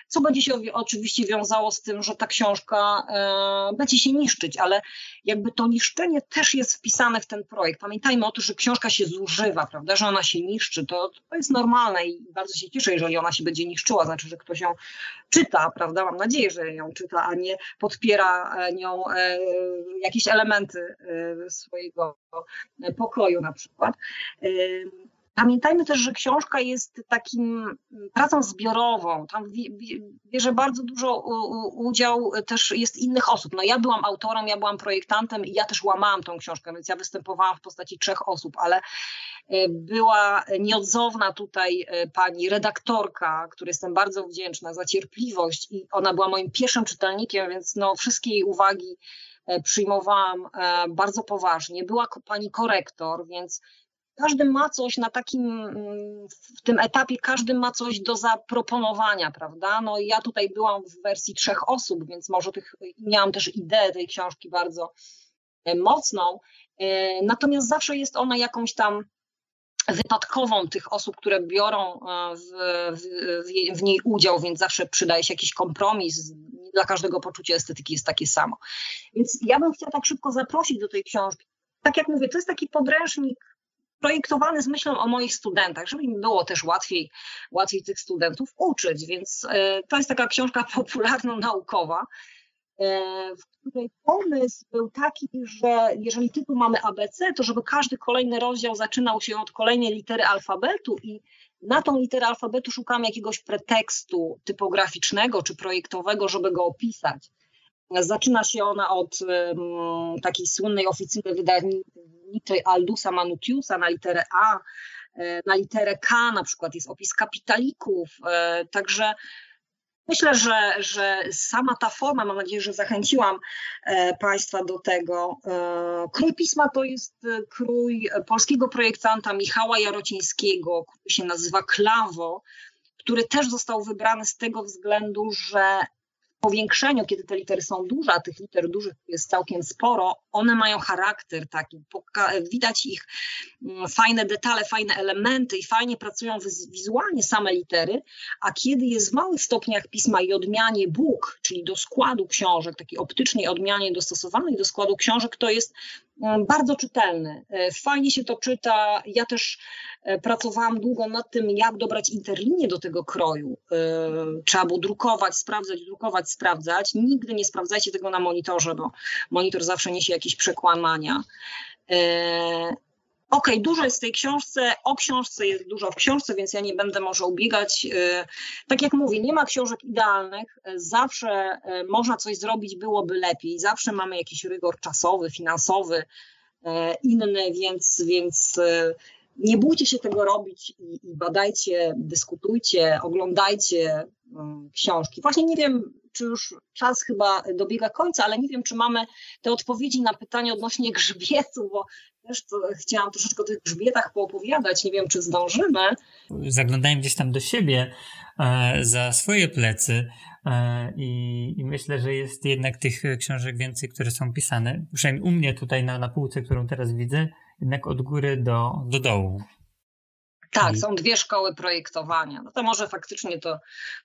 co będzie się oczywiście wiązało z tym, że ta książka e, będzie się niszczyć, ale jakby to niszczenie też jest wpisane w ten projekt. Pamiętajmy o tym, że książka się zużywa, prawda? Że ona się niszczy, to, to jest normalne i bardzo się cieszę, jeżeli ona się będzie niszczyła, znaczy, że ktoś ją czyta, prawda? Mam nadzieję, że ją czyta, a nie podpiera e, nią e, jakieś elementy e, swojego pokoju na przykład. Pamiętajmy też, że książka jest takim pracą zbiorową. Tam bierze bardzo dużo udział też jest innych osób. No ja byłam autorem, ja byłam projektantem i ja też łamałam tą książkę, więc ja występowałam w postaci trzech osób, ale E, była nieodzowna tutaj e, pani redaktorka, której jestem bardzo wdzięczna za cierpliwość i ona była moim pierwszym czytelnikiem, więc no, wszystkie jej uwagi e, przyjmowałam bardzo poważnie. Była pani korektor, więc każdy ma coś na takim, mm, w tym etapie każdy ma coś do zaproponowania, prawda? No ja tutaj byłam w wersji trzech osób, więc może tych, miałam też ideę tej książki bardzo mocną, natomiast zawsze jest ona jakąś tam wypadkową tych osób, które biorą e, w, w, w, niej udział, więc zawsze przydaje się jakiś kompromis. Dla każdego poczucie estetyki jest takie samo. Więc ja bym chciała tak szybko zaprosić do tej książki. tak jak mówię, to jest taki podręcznik projektowany z myślą o moich studentach, żeby im było też łatwiej, łatwiej tych studentów uczyć. Więc to jest taka książka popularno-naukowa, w której pomysł był taki, że jeżeli tytuł mamy ABC, to żeby każdy kolejny rozdział zaczynał się od kolejnej litery alfabetu i na tą literę alfabetu szukamy jakiegoś pretekstu typograficznego czy projektowego, żeby go opisać. Zaczyna się ona od um, takiej słynnej oficyny wydawniczej Aldusa Manutiusa na literę A, e, na literę K na przykład jest opis kapitalików, e, także Myślę, że, że sama ta forma, mam nadzieję, że zachęciłam e, Państwa do tego. Krój pisma to jest krój polskiego projektanta Michała Jarocińskiego, który się nazywa Klawo, który też został wybrany z tego względu, że powiększeniu, kiedy te litery są duże, a tych liter dużych jest całkiem sporo, one mają charakter taki, widać ich mm, fajne detale, fajne elementy i fajnie pracują wizualnie same litery, a kiedy jest w małych stopniach pisma i odmianie book, czyli do składu książek, takiej optycznej odmianie dostosowanej do składu książek, to jest bardzo czytelny. E, fajnie się to czyta. Ja też e, pracowałam długo nad tym, jak dobrać interlinię do tego kroju. E, trzeba było drukować, sprawdzać, drukować, sprawdzać. Nigdy nie sprawdzajcie tego na monitorze, bo monitor zawsze niesie jakieś przekłamania. Okej, okay, dużo jest w tej książce, o książce jest dużo w książce, więc ja nie będę może ubiegać. E, tak jak mówię, nie ma książek idealnych, e, zawsze można coś zrobić, byłoby lepiej, zawsze mamy jakiś rygor czasowy, finansowy, inny, więc, więc nie bójcie się tego robić i, i badajcie, dyskutujcie, oglądajcie książki. Właśnie nie wiem, czy już czas chyba dobiega końca, ale nie wiem, czy mamy te odpowiedzi na pytanie odnośnie grzbietu, bo też chciałam troszeczkę o tych grzbietach poopowiadać, nie wiem, czy zdążymy. Zaglądałem gdzieś tam do siebie e, za swoje plecy e, i, i, myślę, że jest jednak tych książek więcej, które są pisane, przynajmniej u mnie tutaj na, na półce, którą teraz widzę, jednak od góry do, do dołu. Tak, są dwie szkoły projektowania. No to może faktycznie to,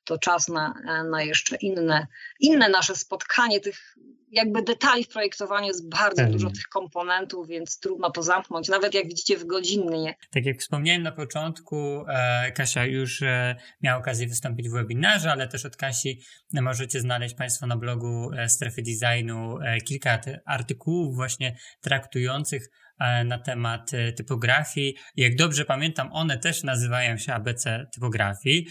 to czas na, na jeszcze inne, inne nasze spotkanie. Tych jakby detali w projektowaniu jest bardzo Pewnie. dużo tych komponentów, więc trudno to zamknąć, nawet jak widzicie w godzinnie. Tak jak wspomniałem na początku, e, Kasia już e, miała okazję wystąpić w webinarze, ale też od Kasi możecie znaleźć Państwo na blogu e, Strefy Designu kilka artykułów właśnie traktujących na temat e, typografii. Jak dobrze pamiętam, one też nazywają się ABC typografii,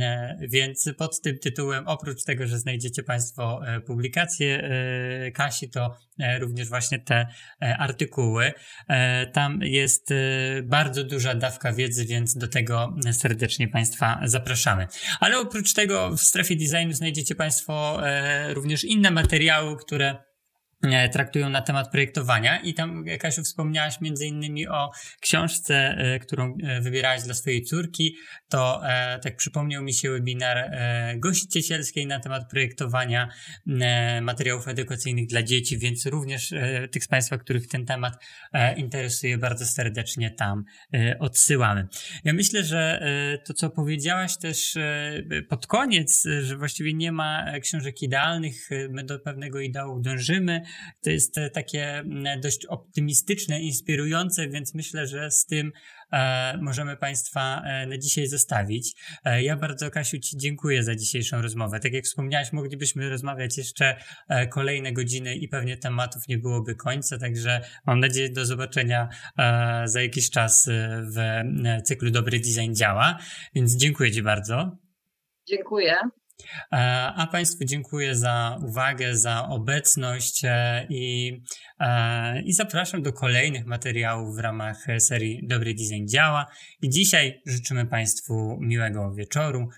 e, więc pod tym tytułem, oprócz tego, że znajdziecie Państwo publikacje Kasi, to również właśnie te artykuły. Tam jest bardzo duża dawka wiedzy, więc do tego serdecznie Państwa zapraszamy. Ale oprócz tego w strefie designu znajdziecie Państwo również inne materiały, które E, traktują na temat projektowania. I tam Kasiu wspomniałaś między innymi o książce, e, którą e, wybierałaś dla swojej córki, to tak przypomniał mi się webinar gościcielskiej na temat projektowania materiałów edukacyjnych dla dzieci, więc również tych z Państwa, których ten temat interesuje bardzo serdecznie tam odsyłamy. Ja myślę, że to co powiedziałaś też pod koniec, że właściwie nie ma książek idealnych, my do pewnego ideału dążymy, to jest e, takie mm, dość optymistyczne, inspirujące, więc myślę, że z tym e, możemy Państwa e, na dzisiaj zostawić. Ja bardzo, Kasiu, Ci dziękuję za dzisiejszą rozmowę. Tak jak wspomniałaś, moglibyśmy rozmawiać jeszcze kolejne godziny i pewnie tematów nie byłoby końca, także mam nadzieję do zobaczenia za jakiś czas w cyklu Dobry Design Działa, więc dziękuję Ci bardzo. Dziękuję. E, a Państwu dziękuję za uwagę, za obecność e, i, e, i zapraszam do kolejnych materiałów w ramach serii Dobry Design Działa. I dzisiaj życzymy Państwu miłego wieczoru.